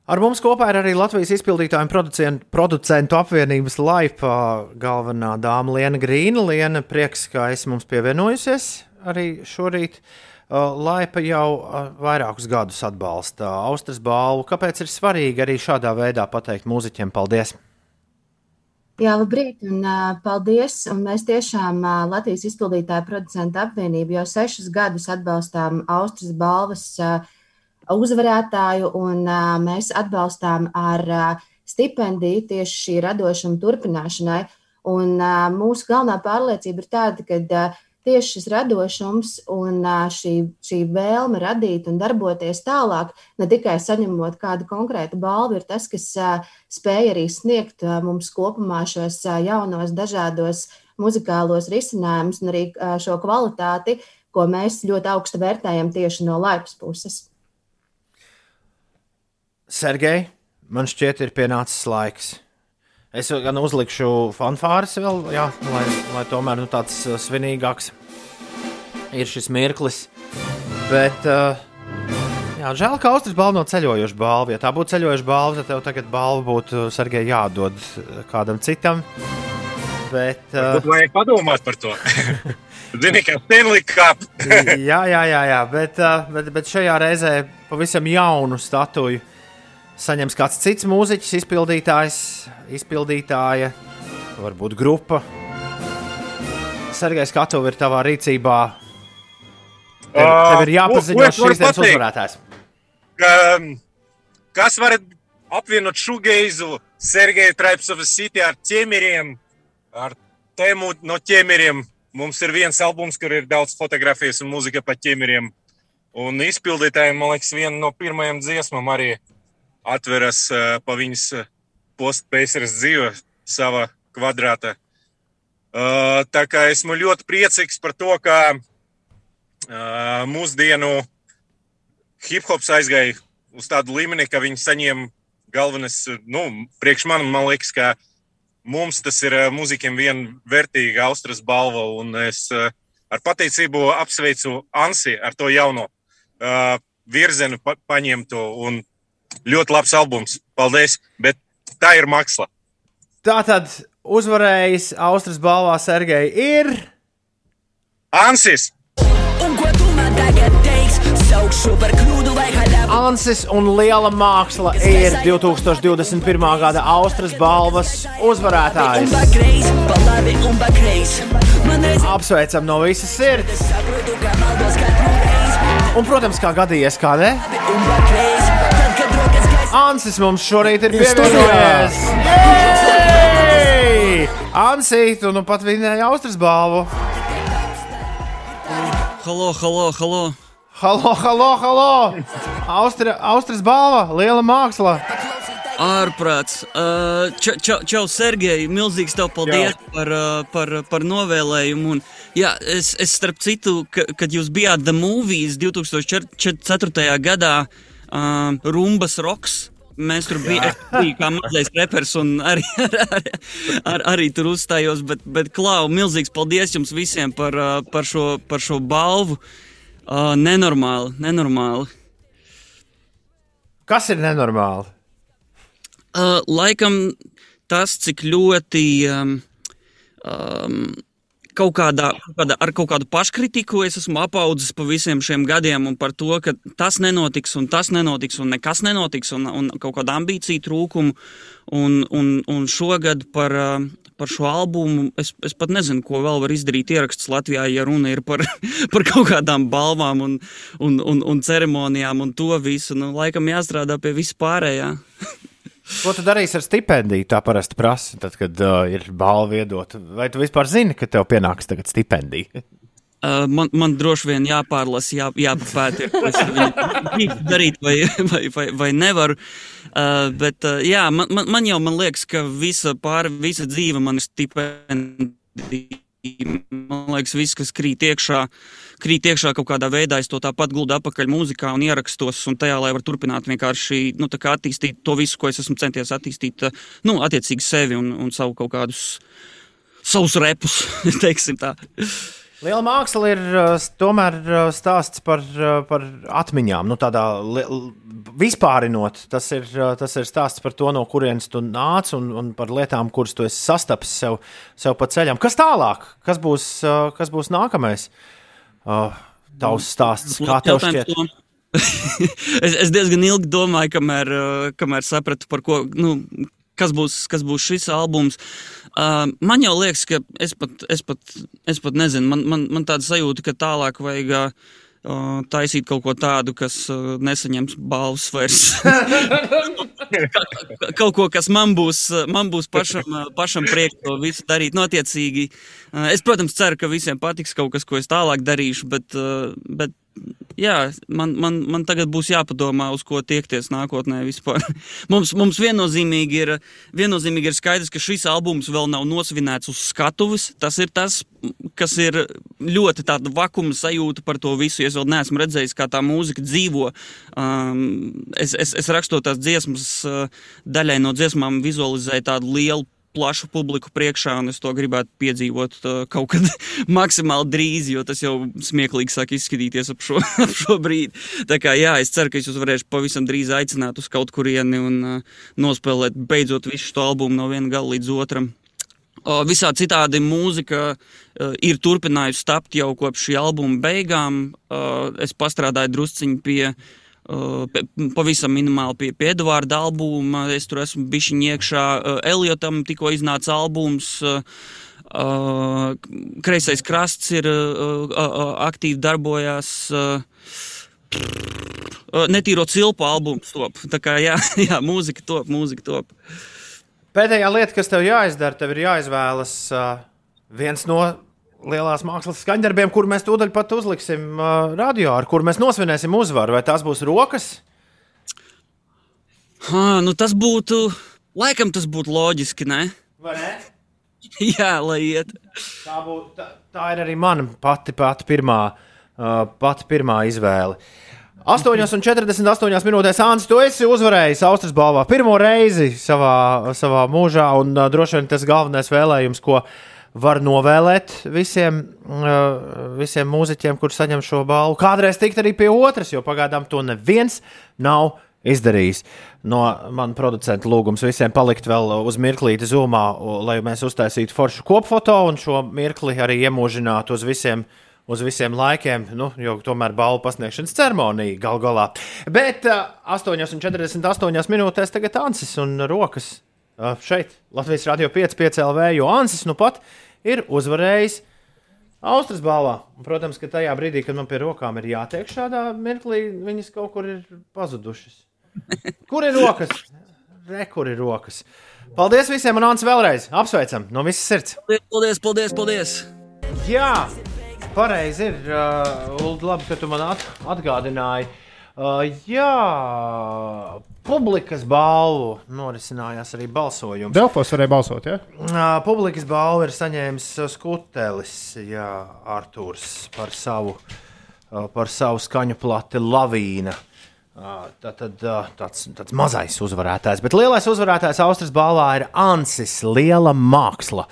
Ar mums kopā ir arī Latvijas izpildītāju un producentu, apvienības laipa galvenā dāma Liena Grīna. Liena, prieks, ka esi mums pievienojusies arī šorīt. Uh, Laipa jau uh, vairākus gadus atbalsta Austrijas balvu. Kāpēc ir svarīgi arī šādā veidā pateikt mūziķiem paldies? Jā, labrīt, un uh, paldies. Un mēs tiešām uh, Latvijas izpildītāju producentu apvienību jau sešus gadus atbalstām Austrijas balvas uh, uzvarētāju, un mēs atbalstām ar stipendiju tieši šī radošuma turpināšanai. Un, mūsu galvenā pārliecība ir tāda, ka tieši šis radošums un šī, šī vēlme radīt un darboties tālāk, ne tikai saņemot kādu konkrētu balvu, ir tas, kas spēj arī sniegt mums kopumā šos jaunos, dažādos muzikālos risinājumus un arī šo kvalitāti, ko mēs ļoti augstu vērtējam tieši no laipas puses. Sergei, man šķiet, ir pienācis laiks. Es gan uzlikšu fanfāras vēl, jā, lai, lai tomēr nu, tāds uh, svinīgāks ir šis mirklis. Bet, uh, jā, žēl, ka Austrijas balva nav ceļojoša balva. Ja tā būtu ceļojoša balva, tad tev tagad balva būtu Sergei jādod kādam citam. Bet, uh, Varbūt vajag padomāt par to. (laughs) Zini, kā Stanley Cup. jā, jā, jā, jā bet, uh, bet, bet šajā reizē pavisam jaunu statuju saņems kāds cits mūziķis, izpildītājs, izpildītāja, varbūt grupa. Sergejs Katovi ir tavā rīcībā. Tev, tev ir jāpaziņo es šīs dienas uzvarētājs. Ka, kas var apvienot šugeizu Sergeju Traipsovas City ar ķemeriem, ar tēmu no ķemeriem? Mums ir viens albums, kur ir daudz fotografijas un mūzika par ķemeriem. Un izpildītājiem, man liekas, viena no pirmajām dziesmām arī atveras uh, pa viņas postpēceres dzīve savā kvadrātā. Uh, tā kā esmu ļoti priecīgs par to, ka uh, mūsdienu hip hops aizgāja uz tādu līmeni, ka viņi saņem galvenais, nu, priekš man, man liekas, ka mums tas ir ā, mūziķiem viena vērtīga Austrijas balva, un es ā, ar pateicību apsveicu Ansi ar to jauno uh, virzienu pa paņemtu, un ļoti labs albums. Paldies, bet tā ir māksla. Tā tad uzvarējis Austrijas balvā Sergei ir Ansis! Un teiksi? Ansis un liela māksla ir 2021. gada Austrijas balvas uzvarētājs. Apsveicam no visas sirds! Un, protams, kā gadījies, kā ne? Ansis mums šorīt ir pievienojies! Jej! Ansi, tu nu pat vinnēji Austrijas balvu! Halo, halo, halo! Halo, halo, halo! Austri, Austrijas balva, liela māksla! Ārprāts! Uh, čau, čau, čau Sergei! Milzīgs tev paldies par, uh, par, par novēlējumu. Un, jā, es, es starp citu, ka, kad jūs bijāt The Movies 2004. gadā, uh, Rumbas Roks. Mēs tur bijām, (laughs) bija kā mazais repers, un arī, (laughs) ar, ar, arī tur uzstājos. Bet, bet Klau, milzīgs paldies jums visiem par, uh, par, šo, par šo balvu. Uh, nenormāli, nenormāli. Kas ir nenormāli? Uh, laikam tas, cik ļoti um, um, kaut kādā, kaut kādā, ar kaut kādu paškritiku es esmu apaudzis pa visiem šiem gadiem, un par to, ka tas nenotiks, un tas nenotiks, un nekas nenotiks, un, un kaut kāda ambīcija trūkumu. Un, un, un šogad par, uh, par šo albumu es, es pat nezinu, ko vēl var izdarīt ieraksts Latvijā, ja runa ir par, (laughs) par kaut kādām balvām un, un, un, un ceremonijām un to visu. Nu, laikam jāstrādā pie vispārējā. (laughs) Ko tu darīsi ar stipendiju? Tā parasti prasa, tad, kad uh, ir balva iedota. Vai tu vispār zini, ka tev pienāks tagad stipendija? Uh, man, man droši vien jāpārlasa, jā, jāpapēta, ko es gribu darīt vai, vai, vai, vai nevaru. Uh, bet uh, jā, man, man, man jau man liekas, ka visa pāri, visa dzīve man ir stipendija. Man liekas, viss, kas krīt iekšā, krīt iekšā kaut kādā veidā, es to tāpat guldu apakaļ mūzikā un ierakstos, un tajā, lai var turpināt vienkārši nu, attīstīt to visu, ko es esmu centies attīstīt, uh, nu, attiecīgi sevi un, un savu kaut kādus, savus repus, (laughs) teiksim tā. Liela māksla ir uh, tomēr uh, stāsts par, par atmiņām. Nu, tādā vispārinot, tas ir, tas ir stāsts par to, no kurienes tu nāc un, un par lietām, kuras tu esi sastapis sev, sev pa ceļam. Kas tālāk? Kas būs, kas būs nākamais? Uh, tavs stāsts, kā tev Jautājums šķiet? to- (laughs) es, es diezgan ilgi domāju, kamēr, uh, kamēr sapratu, par ko, nu, kas būs, kas būs šis albums. Uh, man jau liekas, ka es pat, es pat, es pat nezinu, man, man, man tāda sajūta, ka tālāk vajag uh, taisīt kaut ko tādu, kas uh, nesaņems balvas vairs. (laughs) (laughs) Ka- kaut ko, kas man būs, man būs pašam, pašam prieks to visu darīt. Notiecīgi, uh, es, protams, ceru, ka visiem patiks kaut kas, ko es tālāk darīšu, bet, bet jā, man, man, man tagad būs jāpadomā, uz ko tiekties nākotnē vispār. (laughs) mums, mums viennozīmīgi, ir, viennozīmīgi ir skaidrs, ka šis albums vēl nav nosvinēts uz skatuves. Tas ir tas, kas ir ļoti tāda vakuma sajūta par to visu. Es vēl neesmu redzējis, kā tā mūzika dzīvo. Um, es, es, es rakstot tās dziesmas, uh, daļai no dziesmām vizualizēju tādu lielu plašu publiku priekšā, un es to gribētu piedzīvot uh, kaut kad (laughs) maksimāli drīz, jo tas jau smieklīgi sāk izskatīties ap šo, (laughs) ap šo brīdi. Tā kā jā, es ceru, ka es jūs varēšu pavisam drīz aicināt uz kaut kurieni un uh, nospēlēt beidzot visu šo albumu no viena gala līdz otram. Visā citādi mūzika uh, ir turpinājusi tapt jau kopš šī albuma beigām. Es pastrādāju drusciņi pie, uh, pavisam minimāli pie, pie Edvarda albuma. Es tur esmu bišķiņ iekšā. Eliotam tikko iznāca albums. Kreisais krasts ir aktīvi darbojās. Netīro cilpu albums top. Tā kā jā, (laughs) jā mūzika top, mūzika top. Pēdējā lieta, kas tev jāizdara, tev ir jāizvēlas viens no lielās mākslas skaņdarbiem, kur mēs tūdaļ pat uzliksim uh, radio, ar kur mēs nosvinēsim uzvaru. Vai tās būs rokas? Ha, nu tas būtu, laikam tas būtu loģiski, ne? Vai ne? (laughs) Jā, lai iet. Tā, būt, tā, tā ir arī mana pati, pati, pirmā, uh, pati pirmā izvēle. 8,48 minūtēs Anna, tu esi uzvarējis Austrijas balvā pirmo reizi savā, savā mūžā, un uh, droši vien tas galvenais vēlējums, ko var novēlēt visiem, uh, visiem mūziķiem, kuriem saņem šo balvu. Kādreiz tikt arī pie otras, jo pagaidām to neviens nav izdarījis. No manas producenta lūgums visiem palikt vēl uz mirklīti zumā, lai mēs uztaisītu foršu kopfoto un šo mirkli arī iemūžinātu uz visiem. Uz visiem laikiem, nu, jo tomēr balvu pasniegšanas ceremonija gal galā. Bet uh, 8,48 minūtēs tagad Ansis un Rokas uh, šeit, Latvijas Rādio 5, 5 LV, jo Ansis nu pat ir uzvarējis Austrijas balvā. Un, protams, ka tajā brīdī, kad man pie rokām ir jātiek šādā mirklī, viņas kaut kur ir pazudušas. Kur ir rokas? Re, kur ir rokas? Paldies visiem, un Ants vēlreiz apsveicam no visas sirds. Paldies, paldies, paldies! Jā, pareizi ir. Uh, labi, ka tu man at atgādināji. Uh, jā, publikas balvu norisinājās arī balsojums. Delfos varēja balsot, ja? Uh, publikas balvu ir saņēmis Skutelis, jā, Artūrs par savu, par savu skaņu plati Lavīna. Tā tad tāds, tāds mazais uzvarētājs, bet lielais uzvarētājs Austrijas balvā ir Ansis Liela māksla.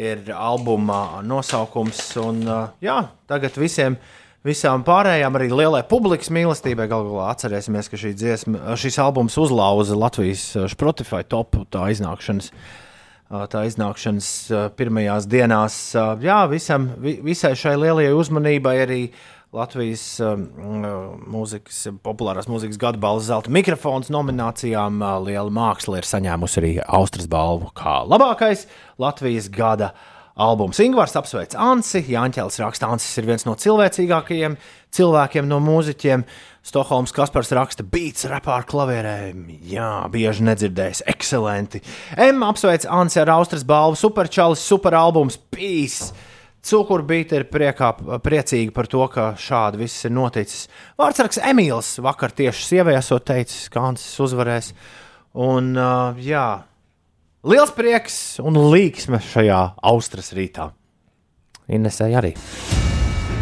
Ir albuma nosaukums, un jā, tagad visiem, visām pārējām, arī lielai publikas mīlestībai. Galu galā atcerēsimies, ka šī dziesma, šis albums uzlauza Latvijas uh, Spotify topu tā iznākšanas. uh, Tā iznākšanas uh, pirmajās dienās, jā, visam, vi, visai šai lielajai uzmanībai arī Latvijas mūzikas, populārās mūzikas gada balvas zelta mikrofons nominācijām. Liela māksla ir saņēmusi arī Austrijas balvu kā labākais Latvijas gada albums. Ingūns apsveic Ansi. Jāņķēlis raksta, Ansis ir viens no cilvēcīgākajiem cilvēkiem no mūziķiem. Stokholmas Kaspars raksta, beats rapā ar klavierēm. Jā, bieži nedzirdējis, ekscelenti. M apsveic Ansi ar Austrijas balvu, superčalis, superalbums, Peace. Cukurbīte ir priekā, priecīga par to, ka šādi viss ir noticis. Vārdsargs Emīls vakar tieši sievai esot teicis, ka Ansis uzvarēs. Un, uh, jā, liels prieks un līksme šajā austrijas rītā. Inesai arī.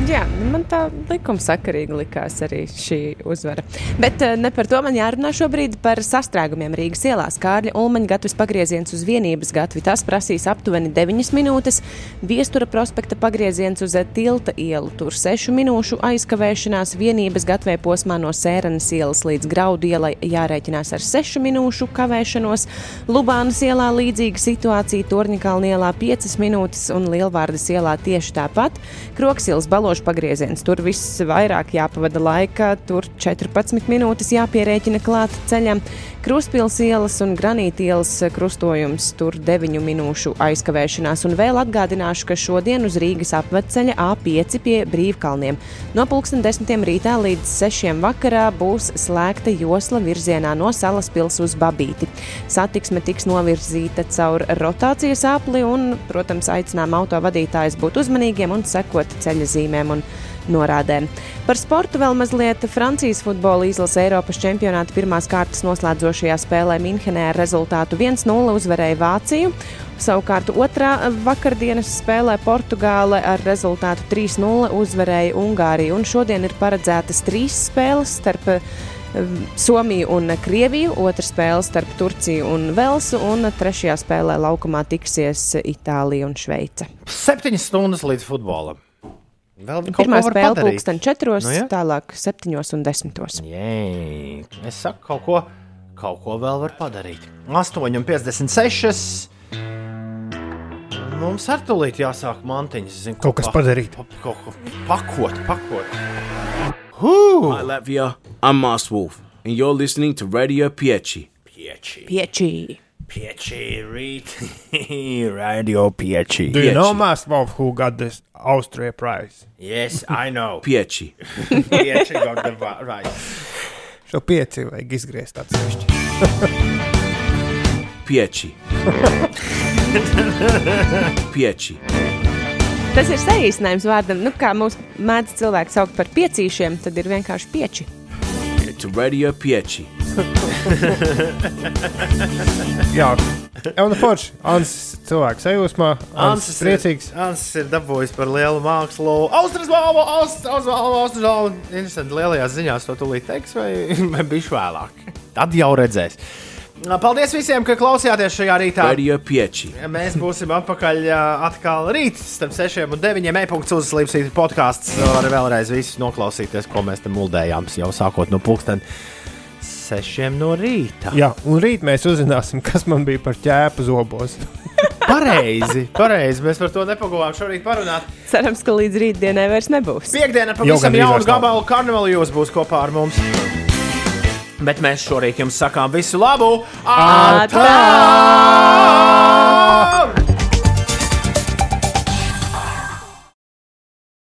Jā, man tā likumsakarīgi likās arī šī uzvara. Bet eh, ne par to man jārunā šobrīd par sastrēgumiem Rīgas ielās. Kārļa Ulmaņa gatavs pagrieziens uz vienības gatavi. Tas prasīs aptuveni 9 minūtes. Viestura prospekta pagrieziens uz tilta ielu. Tur 6 minūšu aizkavēšanās. Vienības gatavē posmā no Sēranas ielas līdz Graudu ielai jārēķinās ar 6 minūšu kavēšanos. Lubānas ielā līdzīga situācija. Torņakalna ielā 5 minūtes un Lielvārdas ielā tieši tāpat. Kroksils balošs pagrieziens. Tur viss vairāk jāpavada laika, tur 14 minūtes jāpierēķina klāt ceļam. Krustpils ielas un Granīta ielas krustojums tur 9 minūšu aizkavēšanās. Un vēl atgādināšu, ka šodien uz Rīgas apveceļa A5 pie Brīvkalniem no 10. rītā līdz 6. vakarā būs slēgta josla virzienā no Salas pils uz Babīti. Satiksme tiks novirzīta caur rotācijas apli un, protams, aicinām autovadītājus būt uzmanīgiem un sekot ceļa zīmēm un norādēm. Par sportu vēl mazliet Francijas futbola izlases Eiropas čempionāta pirmās kārtas noslēdzošajā spēlē Minhenē ar rezultātu 1-0 uzvarēja Vāciju. Savukārt otrā vakardienas spēlē Portugāle ar rezultātu 3-0 uzvarēja Ungāriju. Un šodien ir paredzētas trīs spēles starp um, Somiju un Krieviju, otra spēle starp Turciju un Velsu, un trešajā spēlē laukumā tiksies Itālija un Šveice. Septiņas stundas līdz futbolam. Vēl kaut Pirmā spēle padarīt. pulksten 4, Nu, jā. tālāk 7 un 10. Jē, es saku, kaut ko, kaut ko vēl var padarīt. 8,56. Mums ar tūlīt jāsāk mantiņas. Zin, Kaut kas padarīt. Pa, kaut ko pakot, pakot. Hi, Latvia. I'm Moss Wolf, and you're listening to Radio Pieci. Pieci. Pieci. Pieci, rīt. (laughs) Radio pieci. Do you know, Master Wolf, who got this Austria prize? Yes, I know. (laughs) Pieci. pieci (laughs) got the right. Šo pieci vajag izgriezt atsevišķi. Pieci. Pieci. Tas ir saīsinājums vārdam, nu, kā mūsu mēdz cilvēki sauc par piecīšiem, tad ir vienkārši pieči. To Radio Pieci. (laughs) Jā, nu forši. Ansis cilvēks sajūsmā. Ansis priecīgs. Ansis ir dabūjis par lielu mākslu. Austrijas balvu. Interesanti, lielajās ziņās to tūlīt teiks, vai, (laughs) vai bišķi vēlāk. Tad jau redzēs. Paldies visiem, ka klausījāties šajā rītā. Radio Pieci. Mēs būsim atpakaļ atkal rīt, starp 6 un 9. e-punkts uzslīpstīt podkāsts. Var vēlreiz visus noklausīties, ko mēs te muldējām jau sākot no pulksten 6 no rīta. Jā, un rīt mēs uzzināsim, kas man bija par ķēpu zobos. (laughs) Pareizi, pareizi. Mēs par to nepagavām šorīt parunāt. Cerams, ka līdz rītdienai vairs nebūs. Piekdiena pavisam jaunu gabalu karnevālu jūs būs kopā ar mums. Bet mēs šorīt jums sakām visu labu! Atā! Atā!